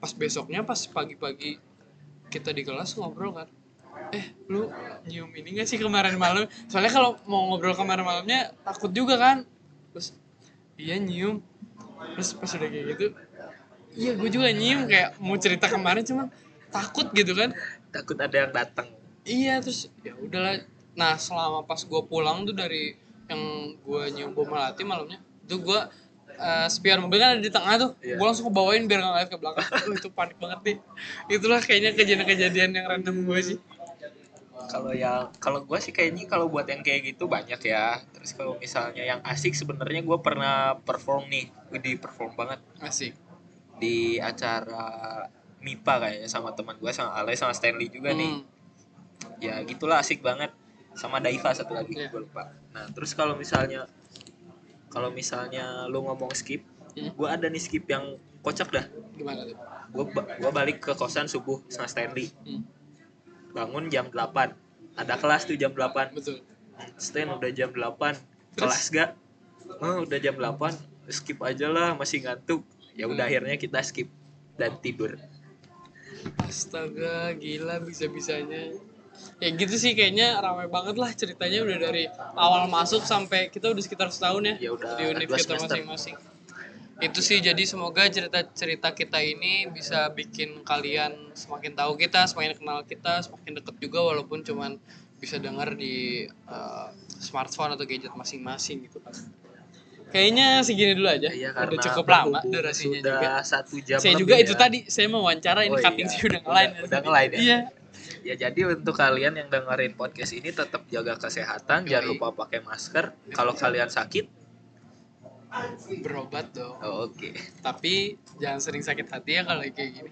Pas besoknya pas pagi-pagi kita di kelas ngobrol kan. Eh lu nyium ini gak sih kemarin malam? Soalnya kalau mau ngobrol kemarin malamnya takut juga kan. Terus iya nyium. Terus pas udah kayak gitu iya gue juga nyium. Kayak mau cerita kemarin cuman takut gitu kan. Takut ada yang datang. Iya terus ya udahlah. Nah selama pas gue pulang tuh dari yang gue nyium bau melati malamnya, itu gue uh, spion mobil kan ada di tengah tuh, Iya. gue langsung kebawain biar nggak ngeliat ke belakang. Aduh, itu panik banget nih. Itulah kayaknya kejadian-kejadian yang random gue sih. Kalau yang kalau gue sih kayaknya kalau buat yang kayak gitu banyak ya. Terus kalau misalnya yang asik sebenarnya gue pernah perform nih, di perform banget Asik. di acara MIPA kayaknya sama teman gue sama Ale sama Stanley juga nih. Hmm. Ya gitulah asik banget sama Daiva satu lagi Iya. gue lupa. Nah terus kalau misalnya kalau misalnya lu ngomong skip, Hmm. gue ada nih skip yang kocak dah. Gimana tuh? Gue gua balik ke kosan subuh sama Stanley. Hmm. Bangun jam 8 Ada kelas tuh jam 8 Betul. Stan udah jam 8 Terus? Kelas gak? Oh udah jam 8 Skip aja lah masih ngantuk Ya udah Hmm. akhirnya kita skip Dan tidur Astaga, gila bisa-bisanya. Ya gitu sih kayaknya ramai banget lah ceritanya udah dari awal masuk sampai kita udah sekitar setahun ya, Ya udah, di univ dua kita masing-masing. Itu sih jadi semoga cerita-cerita kita ini bisa bikin kalian semakin tahu kita, semakin kenal kita, semakin deket juga walaupun cuman bisa dengar di uh, smartphone atau gadget masing-masing gitu kan. Kayaknya segini dulu aja. Iya udah cukup lama durasinya sudah juga. satu jam Saya juga itu ya. tadi saya mau wawancara ini Oh cutting iya. sih udah ngelain. Udah- udah ngelain ya? Iya. Ya jadi untuk kalian yang dengerin podcast ini tetap jaga kesehatan, jangan Yoi. lupa pakai masker. Kalau kalian sakit, Berobat dong. oh, oke. Tapi jangan sering sakit hati ya kalau kayak gini.